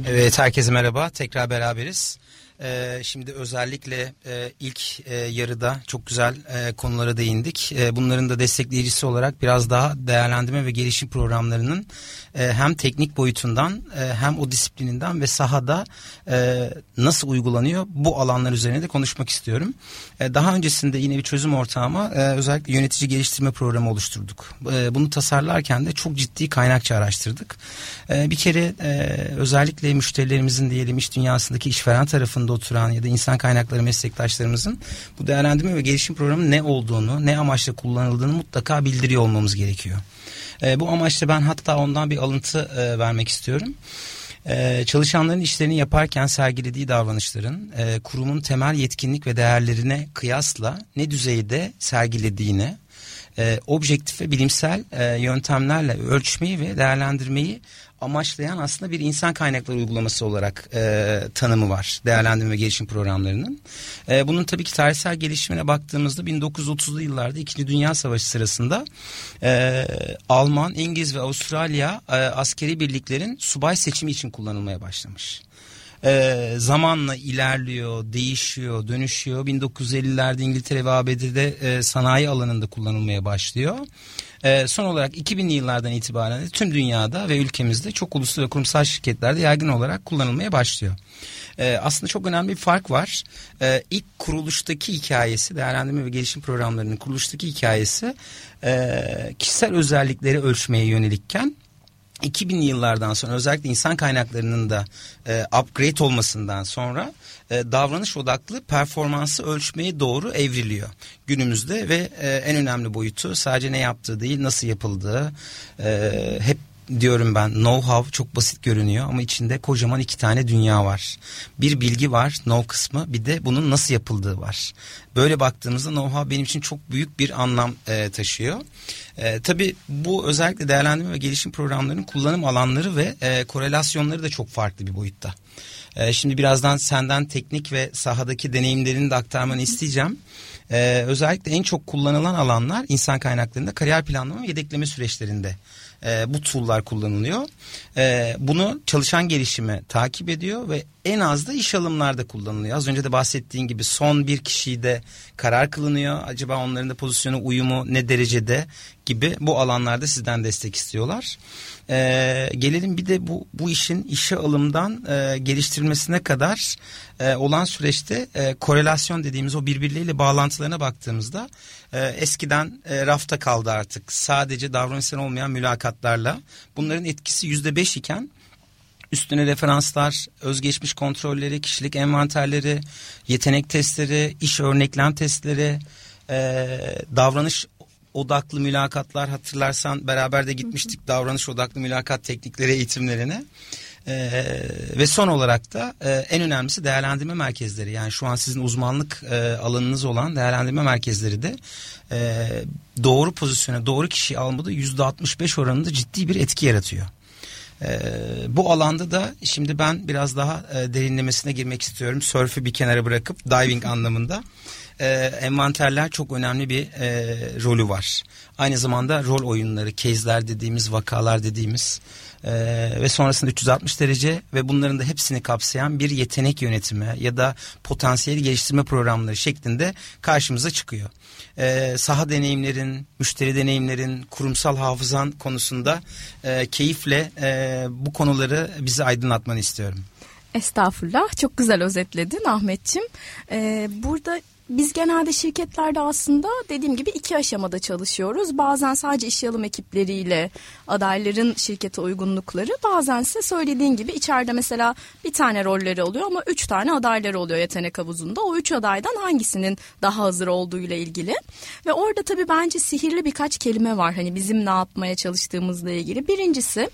Evet herkese merhaba tekrar beraberiz. Ee, şimdi özellikle e, ilk e, yarıda çok güzel e, konulara değindik. E, bunların da destekleyicisi olarak biraz daha değerlendirme ve gelişim programlarının e, hem teknik boyutundan e, hem o disiplininden ve sahada e, nasıl uygulanıyor bu alanlar üzerine de konuşmak istiyorum. E, daha öncesinde yine bir çözüm ortağıma e, özellikle yönetici geliştirme programı oluşturduk. E, bunu tasarlarken de çok ciddi kaynakça araştırdık. E, bir kere e, özellikle müşterilerimizin diyelim iş dünyasındaki işveren tarafında oturan ya da insan kaynakları meslektaşlarımızın bu değerlendirme ve gelişim programı ne olduğunu, ne amaçla kullanıldığını mutlaka bildiriyor olmamız gerekiyor. E, bu amaçla ben hatta ondan bir alıntı e, vermek istiyorum. Ee, çalışanların işlerini yaparken sergilediği davranışların e, kurumun temel yetkinlik ve değerlerine kıyasla ne düzeyde sergilediğine e, objektif ve bilimsel e, yöntemlerle ölçmeyi ve değerlendirmeyi amaçlayan aslında bir insan kaynakları uygulaması olarak e, tanımı var değerlendirme ve gelişim programlarının. E, bunun tabii ki tarihsel gelişimine baktığımızda 1930'lu yıllarda 2. Dünya Savaşı sırasında e, Alman, İngiliz ve Avustralya e, askeri birliklerin subay seçimi için kullanılmaya başlamış e, zamanla ilerliyor, değişiyor, dönüşüyor. 1950'lerde İngiltere ve ABD'de e, sanayi alanında kullanılmaya başlıyor. E, son olarak 2000'li yıllardan itibaren tüm dünyada ve ülkemizde çok uluslu ve kurumsal şirketlerde yaygın olarak kullanılmaya başlıyor. E, aslında çok önemli bir fark var. E, ilk kuruluştaki hikayesi, değerlendirme ve gelişim programlarının kuruluştaki hikayesi e, kişisel özellikleri ölçmeye yönelikken 2000'li yıllardan sonra özellikle insan kaynaklarının da e, upgrade olmasından sonra e, davranış odaklı performansı ölçmeye doğru evriliyor günümüzde ve e, en önemli boyutu sadece ne yaptığı değil nasıl yapıldığı e, hep diyorum ben know-how çok basit görünüyor ama içinde kocaman iki tane dünya var. Bir bilgi var know kısmı bir de bunun nasıl yapıldığı var. Böyle baktığımızda know-how benim için çok büyük bir anlam e, taşıyor. E, tabii bu özellikle değerlendirme ve gelişim programlarının kullanım alanları ve e, korelasyonları da çok farklı bir boyutta. E, şimdi birazdan senden teknik ve sahadaki deneyimlerini de aktarmanı isteyeceğim. Ee, özellikle en çok kullanılan alanlar insan kaynaklarında kariyer planlama ve yedekleme süreçlerinde e, bu tool'lar kullanılıyor. E, bunu çalışan gelişimi takip ediyor ve en az da iş alımlarda kullanılıyor. Az önce de bahsettiğin gibi son bir kişiyi de karar kılınıyor. Acaba onların da pozisyonu uyumu ne derecede gibi bu alanlarda sizden destek istiyorlar. Ee, gelelim bir de bu bu işin işe alımdan e, geliştirilmesine kadar e, olan süreçte e, korelasyon dediğimiz o birbirleriyle bağlantılarına baktığımızda e, eskiden e, rafta kaldı artık. Sadece davranışsal olmayan mülakatlarla bunların etkisi yüzde beş iken üstüne referanslar, özgeçmiş kontrolleri, kişilik envanterleri, yetenek testleri, iş örneklem testleri, e, davranış odaklı mülakatlar hatırlarsan beraber de gitmiştik davranış odaklı mülakat teknikleri eğitimlerine. Ee, ve son olarak da e, en önemlisi değerlendirme merkezleri yani şu an sizin uzmanlık e, alanınız olan değerlendirme merkezleri de e, doğru pozisyona doğru kişiyi almada yüzde 65 oranında ciddi bir etki yaratıyor. Ee, bu alanda da şimdi ben biraz daha e, derinlemesine girmek istiyorum. Sörfü bir kenara bırakıp diving anlamında. E, envanterler çok önemli bir e, rolü var. Aynı zamanda rol oyunları, case'ler dediğimiz, vakalar dediğimiz e, ve sonrasında 360 derece ve bunların da hepsini kapsayan bir yetenek yönetimi ya da potansiyel geliştirme programları şeklinde karşımıza çıkıyor. E, saha deneyimlerin, müşteri deneyimlerin, kurumsal hafızan konusunda e, keyifle e, bu konuları bize aydınlatmanı istiyorum. Estağfurullah. Çok güzel özetledin Ahmetçim. Ee, burada biz genelde şirketlerde aslında dediğim gibi iki aşamada çalışıyoruz. Bazen sadece iş alım ekipleriyle adayların şirkete uygunlukları bazen ise söylediğin gibi içeride mesela bir tane rolleri oluyor ama üç tane adayları oluyor yetenek havuzunda. O üç adaydan hangisinin daha hazır olduğu ile ilgili. Ve orada tabii bence sihirli birkaç kelime var hani bizim ne yapmaya çalıştığımızla ilgili. Birincisi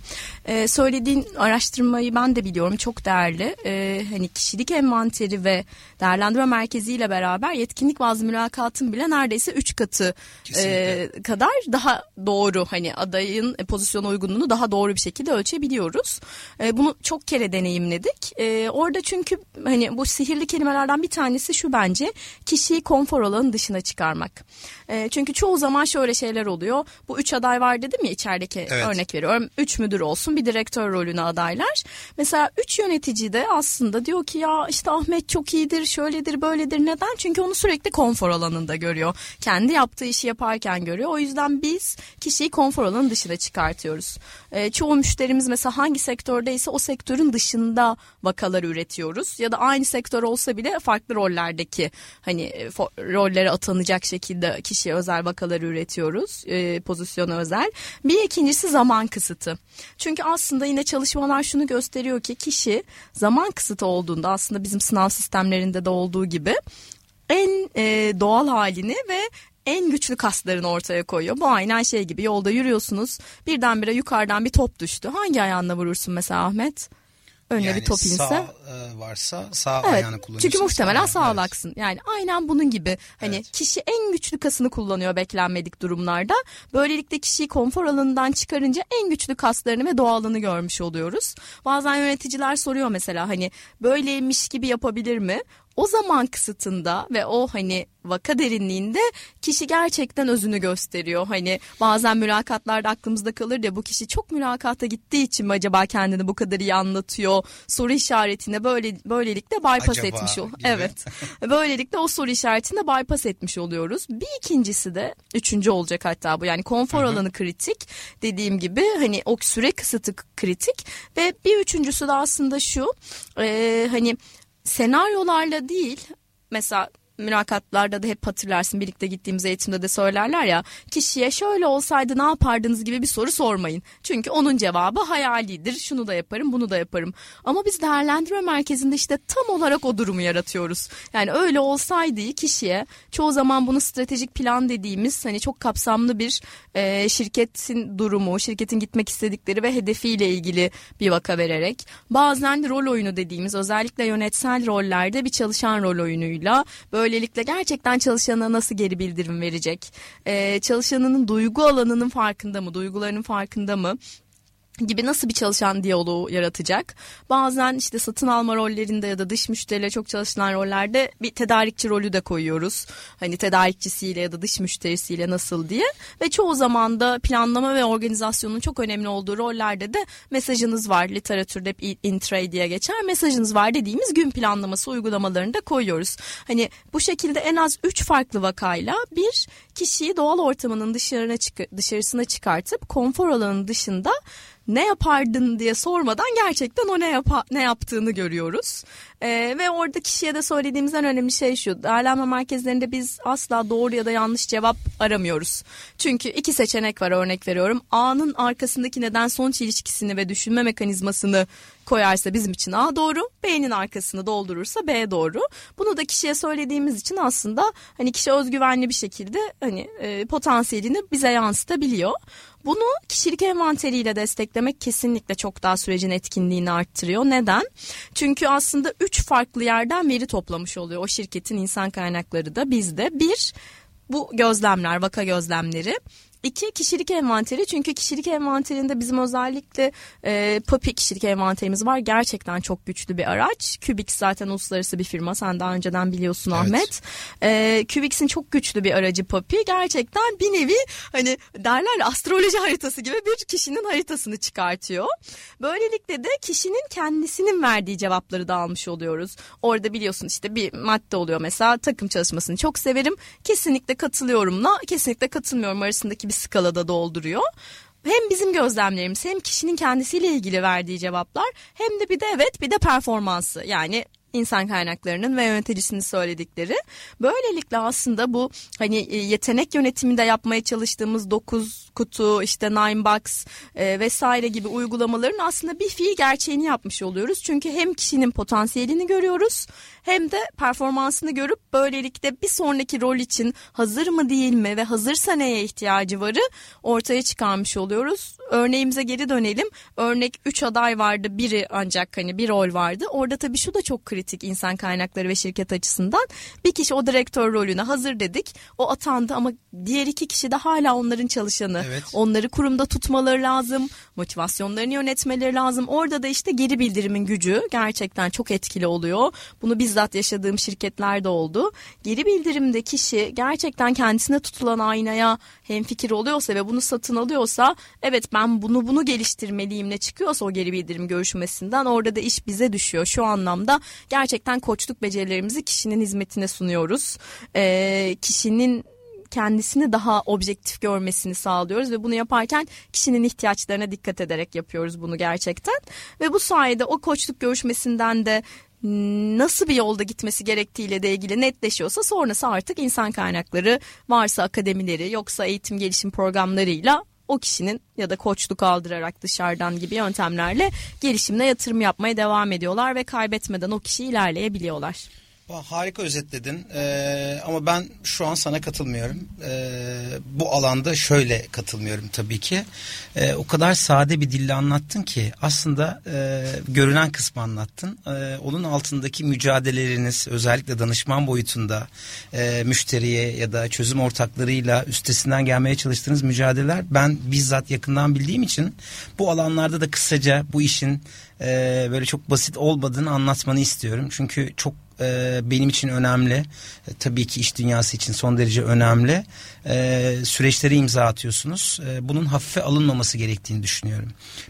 e, söylediğin araştırmayı ben de biliyorum çok değerli. E, hani kişilik envanteri ve değerlendirme merkeziyle beraber yetkinlik bazı mülakatın bile neredeyse 3 katı e, kadar daha doğru hani adayın e, pozisyona uygunluğunu daha doğru bir şekilde ölçebiliyoruz. E, bunu çok kere deneyimledik. E, orada çünkü hani bu sihirli kelimelerden bir tanesi şu bence kişiyi konfor alanının dışına çıkarmak. E, çünkü çoğu zaman şöyle şeyler oluyor. Bu üç aday var dedim ya içerideki evet. örnek veriyorum. Üç müdür olsun bir direktör rolüne adaylar. Mesela üç yönetici de aslında diyor ki ya işte Ahmet çok iyidir şöyledir böyledir neden? Çünkü onu sürekli konfor alanında görüyor. Kendi yaptığı işi yaparken görüyor. O yüzden biz kişiyi konfor alanının dışına çıkartıyoruz. E, çoğu müşterimiz mesela hangi sektördeyse o sektörün dışında vakalar üretiyoruz. Ya da aynı sektör olsa bile farklı rollerdeki hani e, rollere atanacak şekilde kişiye özel vakalar üretiyoruz. E, pozisyona özel. Bir ikincisi zaman kısıtı. Çünkü aslında yine çalışmalar şunu gösteriyor ki kişi zaman kısıtı olduğunda aslında bizim sınav sistemlerinde de olduğu gibi en e, doğal halini ve en güçlü kaslarını ortaya koyuyor. Bu aynen şey gibi yolda yürüyorsunuz birdenbire yukarıdan bir top düştü. Hangi ayağınla vurursun mesela Ahmet? önüne yani bir top inse. Sağ e, varsa sağ evet, ayağını kullanıyorsun. Çünkü muhtemelen sağ ağlaksın. Evet. Yani aynen bunun gibi. Hani evet. kişi en güçlü kasını kullanıyor beklenmedik durumlarda. Böylelikle kişiyi konfor alanından çıkarınca en güçlü kaslarını ve doğalını görmüş oluyoruz. Bazen yöneticiler soruyor mesela hani böyleymiş gibi yapabilir mi? O zaman kısıtında ve o hani vaka derinliğinde kişi gerçekten özünü gösteriyor. Hani bazen mülakatlarda aklımızda kalır ya bu kişi çok mülakata gittiği için mi acaba kendini bu kadar iyi anlatıyor? Soru işaretine böyle böylelikle bypass acaba etmiş ol. Evet. böylelikle o soru işaretinde bypass etmiş oluyoruz. Bir ikincisi de üçüncü olacak hatta bu yani konfor alanı kritik dediğim gibi hani o süre kısıtı kritik ve bir üçüncüsü de aslında şu e, hani senaryolarla değil mesela mülakatlarda da hep hatırlarsın birlikte gittiğimiz eğitimde de söylerler ya kişiye şöyle olsaydı ne yapardınız gibi bir soru sormayın. Çünkü onun cevabı hayalidir şunu da yaparım bunu da yaparım. Ama biz değerlendirme merkezinde işte tam olarak o durumu yaratıyoruz. Yani öyle olsaydı kişiye çoğu zaman bunu stratejik plan dediğimiz hani çok kapsamlı bir e, şirketin durumu, şirketin gitmek istedikleri ve hedefiyle ilgili bir vaka vererek bazen rol oyunu dediğimiz özellikle yönetsel rollerde bir çalışan rol oyunuyla böyle Böylelikle gerçekten çalışana nasıl geri bildirim verecek? Ee, çalışanının duygu alanının farkında mı? Duygularının farkında mı? Gibi nasıl bir çalışan diyaloğu yaratacak? Bazen işte satın alma rollerinde ya da dış müşteriyle çok çalışılan rollerde bir tedarikçi rolü de koyuyoruz. Hani tedarikçisiyle ya da dış müşterisiyle nasıl diye ve çoğu zaman da planlama ve organizasyonun çok önemli olduğu rollerde de mesajınız var. Literatürde hep in tray diye geçer. Mesajınız var dediğimiz gün planlaması uygulamalarını da koyuyoruz. Hani bu şekilde en az 3 farklı vakayla bir kişiyi doğal ortamının dışarına çık dışarısına çıkartıp konfor alanının dışında ne yapardın diye sormadan gerçekten o ne yap ne yaptığını görüyoruz. Ee, ve orada kişiye de söylediğimiz en önemli şey şu. Değerlenme merkezlerinde biz asla doğru ya da yanlış cevap aramıyoruz. Çünkü iki seçenek var örnek veriyorum. A'nın arkasındaki neden sonuç ilişkisini ve düşünme mekanizmasını koyarsa bizim için A doğru, B'nin arkasını doldurursa B doğru. Bunu da kişiye söylediğimiz için aslında hani kişi özgüvenli bir şekilde hani e, potansiyelini bize yansıtabiliyor. Bunu kişilik envanteriyle desteklemek kesinlikle çok daha sürecin etkinliğini arttırıyor. Neden? Çünkü aslında üç farklı yerden veri toplamış oluyor o şirketin insan kaynakları da bizde. Bir, bu gözlemler, vaka gözlemleri. İki kişilik envanteri çünkü kişilik envanterinde bizim özellikle e, PAPI kişilik envanterimiz var. Gerçekten çok güçlü bir araç. Kubix zaten uluslararası bir firma. Sen daha önceden biliyorsun evet. Ahmet. E, Kubix'in çok güçlü bir aracı PAPI. Gerçekten bir nevi hani derler astroloji haritası gibi bir kişinin haritasını çıkartıyor. Böylelikle de kişinin kendisinin verdiği cevapları da almış oluyoruz. Orada biliyorsun işte bir madde oluyor mesela takım çalışmasını çok severim. Kesinlikle katılıyorumla kesinlikle katılmıyorum arasındaki bir bir skalada dolduruyor. Hem bizim gözlemlerimiz hem kişinin kendisiyle ilgili verdiği cevaplar hem de bir de evet bir de performansı yani insan kaynaklarının ve yöneticisinin söyledikleri. Böylelikle aslında bu hani e, yetenek yönetiminde yapmaya çalıştığımız 9 kutu işte Nine Box e, vesaire gibi uygulamaların aslında bir fiil gerçeğini yapmış oluyoruz. Çünkü hem kişinin potansiyelini görüyoruz hem de performansını görüp böylelikle bir sonraki rol için hazır mı değil mi ve hazırsa neye ihtiyacı varı ortaya çıkarmış oluyoruz. Örneğimize geri dönelim. Örnek 3 aday vardı biri ancak hani bir rol vardı. Orada tabii şu da çok kritik insan kaynakları ve şirket açısından. Bir kişi o direktör rolüne hazır dedik. O atandı ama diğer iki kişi de hala onların çalışanı. Evet. Onları kurumda tutmaları lazım. Motivasyonlarını yönetmeleri lazım. Orada da işte geri bildirimin gücü gerçekten çok etkili oluyor. Bunu bizzat yaşadığım şirketlerde oldu. Geri bildirimde kişi gerçekten kendisine tutulan aynaya hemfikir oluyorsa ve bunu satın alıyorsa evet ben bunu bunu geliştirmeliyim ne çıkıyorsa o geri bildirim görüşmesinden orada da iş bize düşüyor. Şu anlamda gerçekten koçluk becerilerimizi kişinin hizmetine sunuyoruz. Ee, kişinin kendisini daha objektif görmesini sağlıyoruz ve bunu yaparken kişinin ihtiyaçlarına dikkat ederek yapıyoruz bunu gerçekten. Ve bu sayede o koçluk görüşmesinden de nasıl bir yolda gitmesi gerektiğiyle de ilgili netleşiyorsa sonrası artık insan kaynakları varsa akademileri yoksa eğitim gelişim programlarıyla o kişinin ya da koçluk aldırarak dışarıdan gibi yöntemlerle gelişimine yatırım yapmaya devam ediyorlar ve kaybetmeden o kişi ilerleyebiliyorlar. Harika özetledin ee, ama ben şu an sana katılmıyorum. Ee, bu alanda şöyle katılmıyorum tabii ki. Ee, o kadar sade bir dille anlattın ki aslında e, görünen kısmı anlattın. Ee, onun altındaki mücadeleleriniz özellikle danışman boyutunda e, müşteriye ya da çözüm ortaklarıyla üstesinden gelmeye çalıştığınız mücadeleler ben bizzat yakından bildiğim için bu alanlarda da kısaca bu işin e, böyle çok basit olmadığını anlatmanı istiyorum. Çünkü çok e, benim için önemli. E, tabii ki iş dünyası için son derece önemli. E, süreçlere imza atıyorsunuz. E, bunun hafife alınmaması gerektiğini düşünüyorum.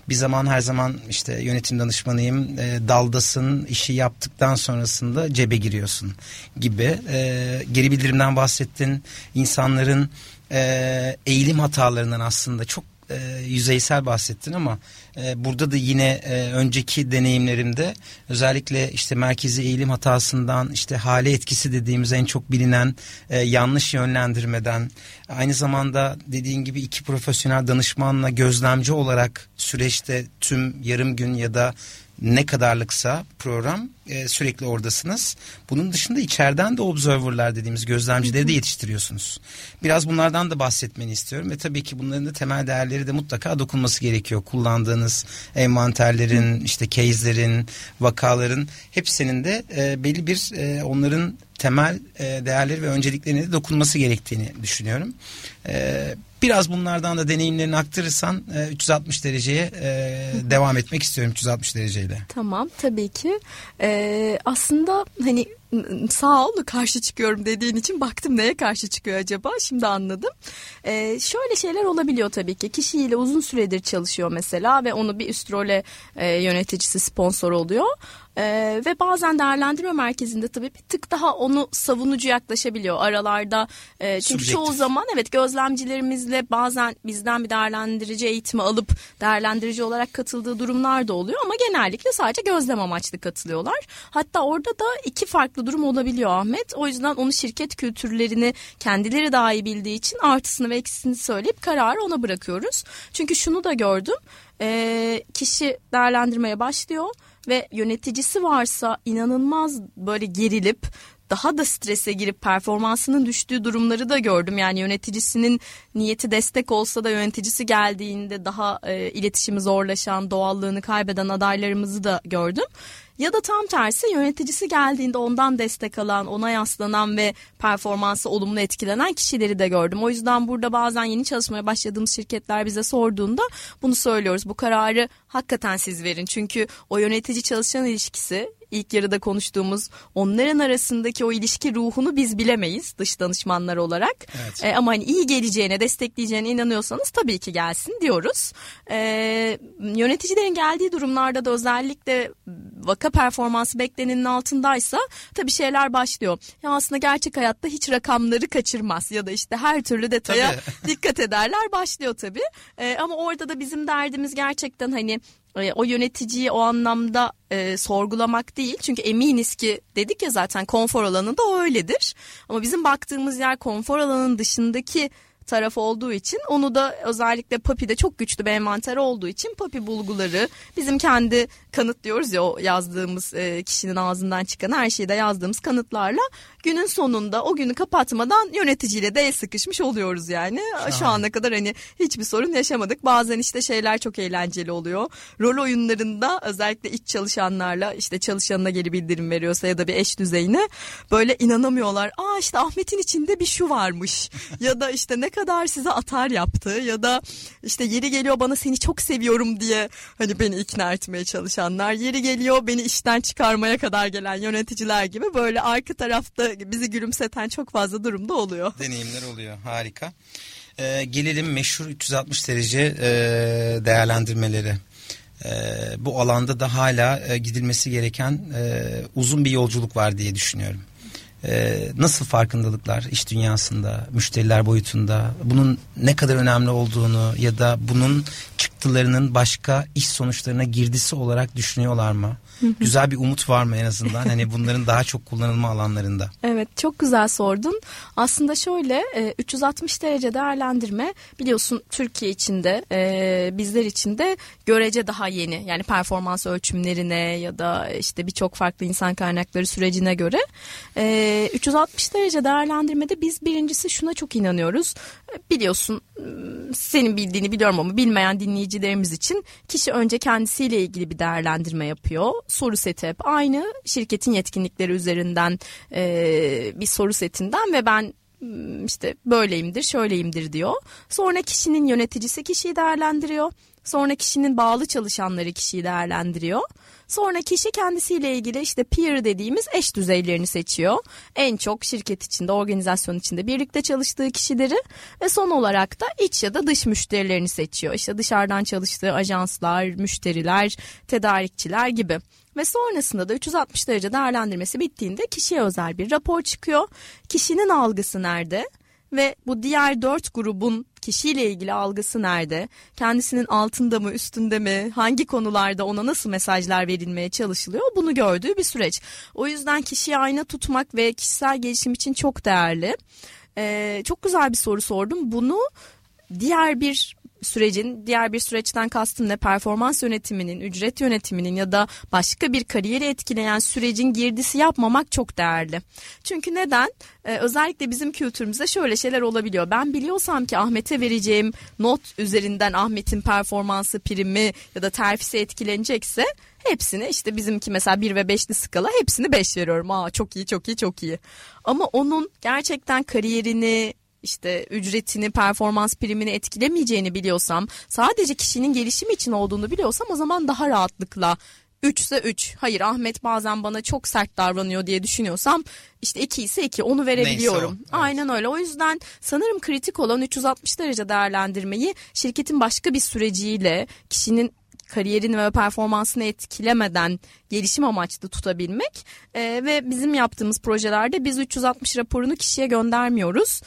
Bir zaman her zaman işte yönetim danışmanıyım. E, daldasın, işi yaptıktan sonrasında cebe giriyorsun gibi. E, geri bildirimden bahsettin. İnsanların e, eğilim hatalarından aslında çok e, yüzeysel bahsettin ama e, burada da yine e, önceki deneyimlerimde özellikle işte merkezi eğilim hatasından işte hale etkisi dediğimiz en çok bilinen e, yanlış yönlendirmeden aynı zamanda dediğin gibi iki profesyonel danışmanla gözlemci olarak süreçte tüm yarım gün ya da ne kadarlıksa program e, sürekli oradasınız. Bunun dışında içeriden de observerlar dediğimiz gözlemcileri de yetiştiriyorsunuz. Biraz bunlardan da bahsetmeni istiyorum ve tabii ki bunların da temel değerleri de mutlaka dokunması gerekiyor. Kullandığınız envanterlerin, işte case'lerin, vakaların hepsinin de e, belli bir e, onların temel e, değerleri ve önceliklerine de dokunması gerektiğini düşünüyorum. E, biraz bunlardan da deneyimlerini aktarırsan e, 360 dereceye e, devam etmek istiyorum 360 dereceyle. Tamam tabii ki. Ee, aslında hani sağ ol karşı çıkıyorum dediğin için baktım neye karşı çıkıyor acaba şimdi anladım. Ee, şöyle şeyler olabiliyor tabii ki kişiyle uzun süredir çalışıyor mesela ve onu bir üst role e, yöneticisi sponsor oluyor. Ee, ve bazen değerlendirme merkezinde tabii bir tık daha onu savunucu yaklaşabiliyor aralarda. E, çünkü Subjektif. çoğu zaman evet gözlemcilerimizle bazen bizden bir değerlendirici eğitimi alıp değerlendirici olarak katıldığı durumlar da oluyor ama genellikle sadece gözlem amaçlı katılıyorlar. Hatta orada da iki farklı durum olabiliyor Ahmet. O yüzden onu şirket kültürlerini kendileri daha iyi bildiği için artısını ve eksisini söyleyip kararı ona bırakıyoruz. Çünkü şunu da gördüm. E, kişi değerlendirmeye başlıyor ve yöneticisi varsa inanılmaz böyle gerilip daha da strese girip performansının düştüğü durumları da gördüm. Yani yöneticisinin niyeti destek olsa da yöneticisi geldiğinde daha e, iletişimi zorlaşan, doğallığını kaybeden adaylarımızı da gördüm. Ya da tam tersi yöneticisi geldiğinde ondan destek alan, ona yaslanan ve performansı olumlu etkilenen kişileri de gördüm. O yüzden burada bazen yeni çalışmaya başladığımız şirketler bize sorduğunda bunu söylüyoruz. Bu kararı hakikaten siz verin. Çünkü o yönetici çalışan ilişkisi ilk yarıda konuştuğumuz onların arasındaki o ilişki ruhunu biz bilemeyiz dış danışmanlar olarak. Evet. E, ama hani iyi geleceğine, destekleyeceğine inanıyorsanız tabii ki gelsin diyoruz. E, yöneticilerin geldiği durumlarda da özellikle vaka performansı beklenenin altındaysa tabii şeyler başlıyor. Ya aslında gerçek hayatta hiç rakamları kaçırmaz ya da işte her türlü detaya dikkat ederler başlıyor tabii. E, ama orada da bizim derdimiz gerçekten hani o yöneticiyi o anlamda e, sorgulamak değil. Çünkü eminiz ki dedik ya zaten konfor alanı da öyledir. Ama bizim baktığımız yer konfor alanının dışındaki taraf olduğu için onu da özellikle Papi'de çok güçlü bir envanter olduğu için Papi bulguları bizim kendi kanıt diyoruz ya o yazdığımız e, kişinin ağzından çıkan her şeyi de yazdığımız kanıtlarla günün sonunda o günü kapatmadan yöneticiyle de el sıkışmış oluyoruz yani. Şahane. Şu ana kadar hani hiçbir sorun yaşamadık. Bazen işte şeyler çok eğlenceli oluyor. Rol oyunlarında özellikle iç çalışanlarla işte çalışanına geri bildirim veriyorsa ya da bir eş düzeyine böyle inanamıyorlar. Aa işte Ahmet'in içinde bir şu varmış ya da işte ne kadar size atar yaptı ya da işte yeri geliyor bana seni çok seviyorum diye hani beni ikna etmeye çalışanlar yeri geliyor beni işten çıkarmaya kadar gelen yöneticiler gibi böyle arka tarafta bizi gülümseten çok fazla durumda oluyor. Deneyimler oluyor harika. Ee, gelelim meşhur 360 derece e, değerlendirmeleri. E, bu alanda da hala e, gidilmesi gereken e, uzun bir yolculuk var diye düşünüyorum e, nasıl farkındalıklar iş dünyasında, müşteriler boyutunda, bunun ne kadar önemli olduğunu ya da bunun çıktılarının başka iş sonuçlarına girdisi olarak düşünüyorlar mı? Güzel bir umut var mı en azından hani bunların daha çok kullanılma alanlarında? Evet çok güzel sordun. Aslında şöyle 360 e, derece değerlendirme biliyorsun Türkiye içinde e, bizler için de görece daha yeni. Yani performans ölçümlerine ya da işte birçok farklı insan kaynakları sürecine göre 360 e, derece değerlendirmede biz birincisi şuna çok inanıyoruz. Biliyorsun senin bildiğini biliyorum ama bilmeyen dinleyicilerimiz için kişi önce kendisiyle ilgili bir değerlendirme yapıyor soru seti hep aynı. Şirketin yetkinlikleri üzerinden e, bir soru setinden ve ben işte böyleyimdir, şöyleyimdir diyor. Sonra kişinin yöneticisi kişiyi değerlendiriyor. Sonra kişinin bağlı çalışanları kişiyi değerlendiriyor. Sonra kişi kendisiyle ilgili işte peer dediğimiz eş düzeylerini seçiyor. En çok şirket içinde, organizasyon içinde birlikte çalıştığı kişileri ve son olarak da iç ya da dış müşterilerini seçiyor. İşte dışarıdan çalıştığı ajanslar, müşteriler, tedarikçiler gibi. Ve sonrasında da 360 derece değerlendirmesi bittiğinde kişiye özel bir rapor çıkıyor. Kişinin algısı nerede? ve bu diğer dört grubun kişiyle ilgili algısı nerede? Kendisinin altında mı, üstünde mi? Hangi konularda ona nasıl mesajlar verilmeye çalışılıyor? Bunu gördüğü bir süreç. O yüzden kişiyi ayna tutmak ve kişisel gelişim için çok değerli. Ee, çok güzel bir soru sordum. Bunu diğer bir sürecin diğer bir süreçten kastım ne performans yönetiminin, ücret yönetiminin ya da başka bir kariyeri etkileyen sürecin girdisi yapmamak çok değerli. Çünkü neden? Ee, özellikle bizim kültürümüzde şöyle şeyler olabiliyor. Ben biliyorsam ki Ahmet'e vereceğim not üzerinden Ahmet'in performansı, primi ya da terfisi etkilenecekse hepsini işte bizimki mesela 1 ve 5'li skala hepsini 5 veriyorum. Aa çok iyi çok iyi çok iyi. Ama onun gerçekten kariyerini işte ücretini, performans primini etkilemeyeceğini biliyorsam, sadece kişinin gelişimi için olduğunu biliyorsam o zaman daha rahatlıkla 3 ise 3. Hayır Ahmet bazen bana çok sert davranıyor diye düşünüyorsam işte 2 ise 2 onu verebiliyorum. Neyse o, evet. Aynen öyle. O yüzden sanırım kritik olan 360 derece değerlendirmeyi şirketin başka bir süreciyle kişinin kariyerini ve performansını etkilemeden gelişim amaçlı tutabilmek Ee, ve bizim yaptığımız projelerde biz 360 raporunu kişiye göndermiyoruz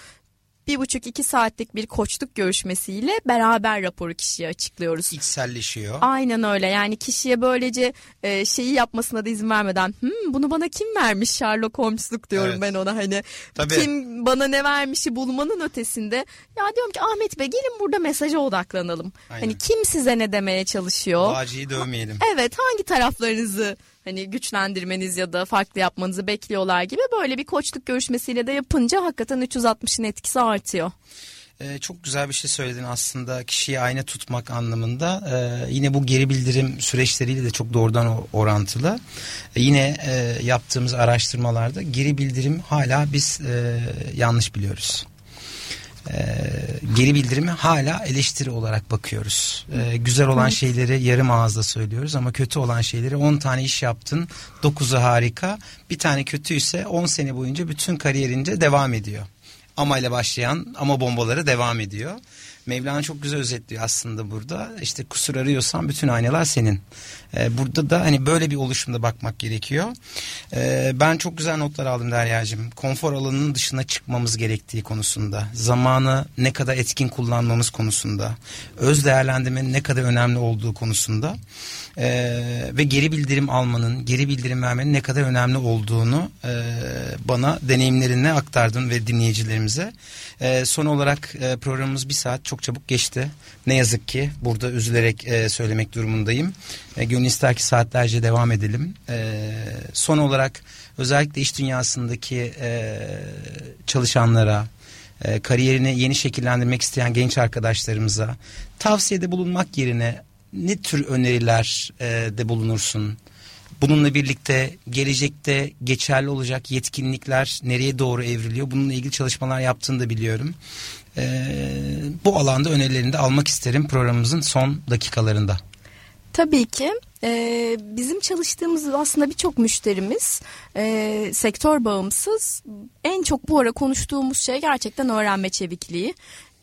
bir buçuk iki saatlik bir koçluk görüşmesiyle beraber raporu kişiye açıklıyoruz. İçselleşiyor. Aynen öyle yani kişiye böylece e, şeyi yapmasına da izin vermeden hmm, bunu bana kim vermiş Sherlock Holmes'luk diyorum Evet. ben ona hani Tabii. kim bana ne vermişi bulmanın ötesinde ya diyorum ki Ahmet Bey gelin burada mesaja odaklanalım. Aynen. Hani kim size ne demeye çalışıyor? Bağcıyı dövmeyelim. Evet hangi taraflarınızı hani güçlendirmeniz ya da farklı yapmanızı bekliyorlar gibi böyle bir koçluk görüşmesiyle de yapınca hakikaten 360'ın etkisi artıyor. Ee, çok güzel bir şey söyledin aslında kişiyi ayna tutmak anlamında. Ee, yine bu geri bildirim süreçleriyle de çok doğrudan orantılı. Ee, yine e, yaptığımız araştırmalarda geri bildirim hala biz e, yanlış biliyoruz. Ee, geri bildirimi hala eleştiri olarak bakıyoruz. Ee, güzel olan şeyleri yarım ağızla söylüyoruz ama kötü olan şeyleri 10 tane iş yaptın 9'u harika bir tane kötüyse 10 sene boyunca bütün kariyerince devam ediyor. Ama ile başlayan ama bombaları devam ediyor. Mevlana çok güzel özetliyor aslında burada. İşte kusur arıyorsan bütün aynalar senin. Ee, burada da hani böyle bir oluşumda bakmak gerekiyor. Ee, ben çok güzel notlar aldım Derya'cığım. Konfor alanının dışına çıkmamız gerektiği konusunda. Zamanı ne kadar etkin kullanmamız konusunda. Öz değerlendirmenin ne kadar önemli olduğu konusunda. Ee, ve geri bildirim almanın, geri bildirim vermenin ne kadar önemli olduğunu e, bana deneyimlerinle aktardın ve dinleyicilerimize. Ee, son olarak e, programımız bir saat çok çabuk geçti. Ne yazık ki burada üzülerek e, söylemek durumundayım. E, gönül ister ki saatlerce devam edelim. E, son olarak özellikle iş dünyasındaki e, çalışanlara, e, kariyerini yeni şekillendirmek isteyen genç arkadaşlarımıza tavsiyede bulunmak yerine ne tür öneriler e, de bulunursun? Bununla birlikte gelecekte geçerli olacak yetkinlikler nereye doğru evriliyor? Bununla ilgili çalışmalar yaptığını da biliyorum. E, bu alanda önerilerini de almak isterim programımızın son dakikalarında. Tabii ki. Ee, bizim çalıştığımız aslında birçok müşterimiz e, sektör bağımsız. En çok bu ara konuştuğumuz şey gerçekten öğrenme çevikliği.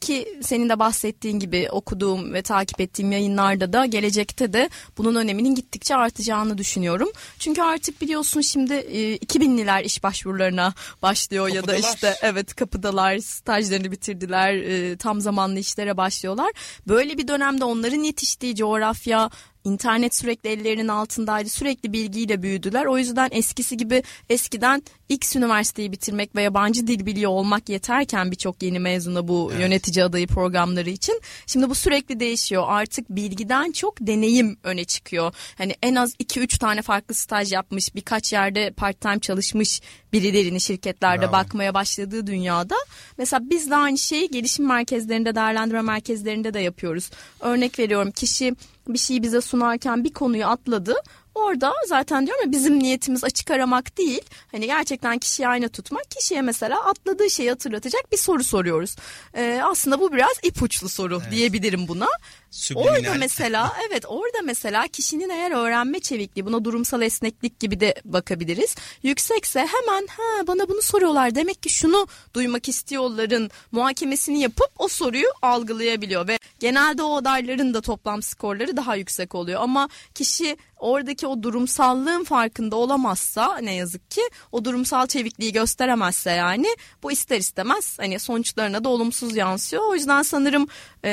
Ki senin de bahsettiğin gibi okuduğum ve takip ettiğim yayınlarda da gelecekte de bunun öneminin gittikçe artacağını düşünüyorum. Çünkü artık biliyorsun şimdi e, 2000'liler iş başvurularına başlıyor ya da Kapıdalar. işte evet kapıdalar stajlarını bitirdiler e, tam zamanlı işlere başlıyorlar. Böyle bir dönemde onların yetiştiği coğrafya İnternet sürekli ellerinin altındaydı. Sürekli bilgiyle büyüdüler. O yüzden eskisi gibi eskiden X üniversiteyi bitirmek ve yabancı dil biliyor olmak yeterken birçok yeni mezuna bu Evet. yönetici adayı programları için. Şimdi bu sürekli değişiyor. Artık bilgiden çok deneyim öne çıkıyor. Hani en az 2-3 tane farklı staj yapmış, birkaç yerde part-time çalışmış birilerini şirketlerde Bravo. bakmaya başladığı dünyada. Mesela biz de aynı şeyi gelişim merkezlerinde, değerlendirme merkezlerinde de yapıyoruz. Örnek veriyorum kişi bir şeyi bize sunarken bir konuyu atladı. Orada zaten diyorum ya bizim niyetimiz açık aramak değil. Hani gerçekten kişiyi ayna tutmak. Kişiye mesela atladığı şeyi hatırlatacak bir soru soruyoruz. Ee, aslında bu biraz ipuçlu soru diyebilirim buna. Subliminal. Orada mesela evet orada mesela kişinin eğer öğrenme çevikliği buna durumsal esneklik gibi de bakabiliriz. Yüksekse hemen ha bana bunu soruyorlar demek ki şunu duymak istiyorların muhakemesini yapıp o soruyu algılayabiliyor ve genelde o adayların da toplam skorları daha yüksek oluyor ama kişi oradaki o durumsallığın farkında olamazsa ne yazık ki o durumsal çevikliği gösteremezse yani bu ister istemez hani sonuçlarına da olumsuz yansıyor. O yüzden sanırım e,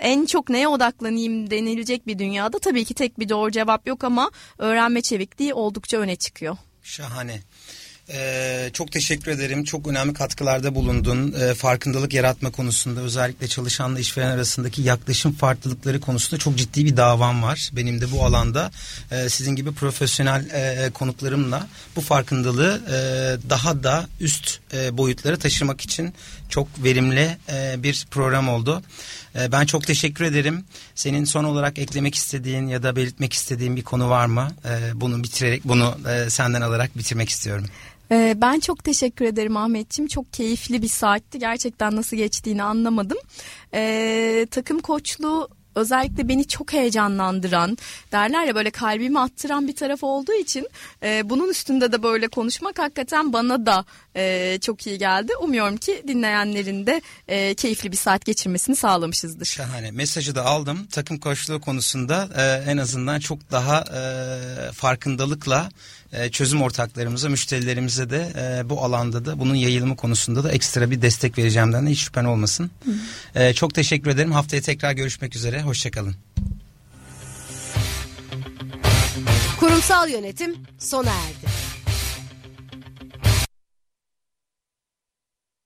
en çok neye odaklanayım denilecek bir dünyada tabii ki tek bir doğru cevap yok ama öğrenme çevikliği oldukça öne çıkıyor. Şahane. Ee, çok teşekkür ederim. Çok önemli katkılarda bulundun. Ee, farkındalık yaratma konusunda özellikle çalışanla işveren arasındaki yaklaşım farklılıkları konusunda çok ciddi bir davam var. Benim de bu alanda e, sizin gibi profesyonel e, konuklarımla bu farkındalığı e, daha da üst e, boyutlara taşımak için çok verimli e, bir program oldu. E, ben çok teşekkür ederim. Senin son olarak eklemek istediğin ya da belirtmek istediğin bir konu var mı? E, bunu bitirerek bunu senden alarak bitirmek istiyorum. Ben çok teşekkür ederim Ahmetciğim. Çok keyifli bir saatti. Gerçekten nasıl geçtiğini anlamadım. Takım koçluğu özellikle beni çok heyecanlandıran derler ya böyle kalbimi attıran bir taraf olduğu için e, bunun üstünde de böyle konuşmak hakikaten bana da e, çok iyi geldi. Umuyorum ki dinleyenlerin de e, keyifli bir saat geçirmesini sağlamışızdır. Şahane mesajı da aldım takım koçluğu konusunda e, en azından çok daha e, farkındalıkla e, çözüm ortaklarımıza, müşterilerimize de e, bu alanda da bunun yayılımı konusunda da ekstra bir destek vereceğimden de hiç şüphen olmasın. E, çok teşekkür ederim. Haftaya tekrar görüşmek üzere. Hoşçakalın. Kurumsal yönetim sona erdi.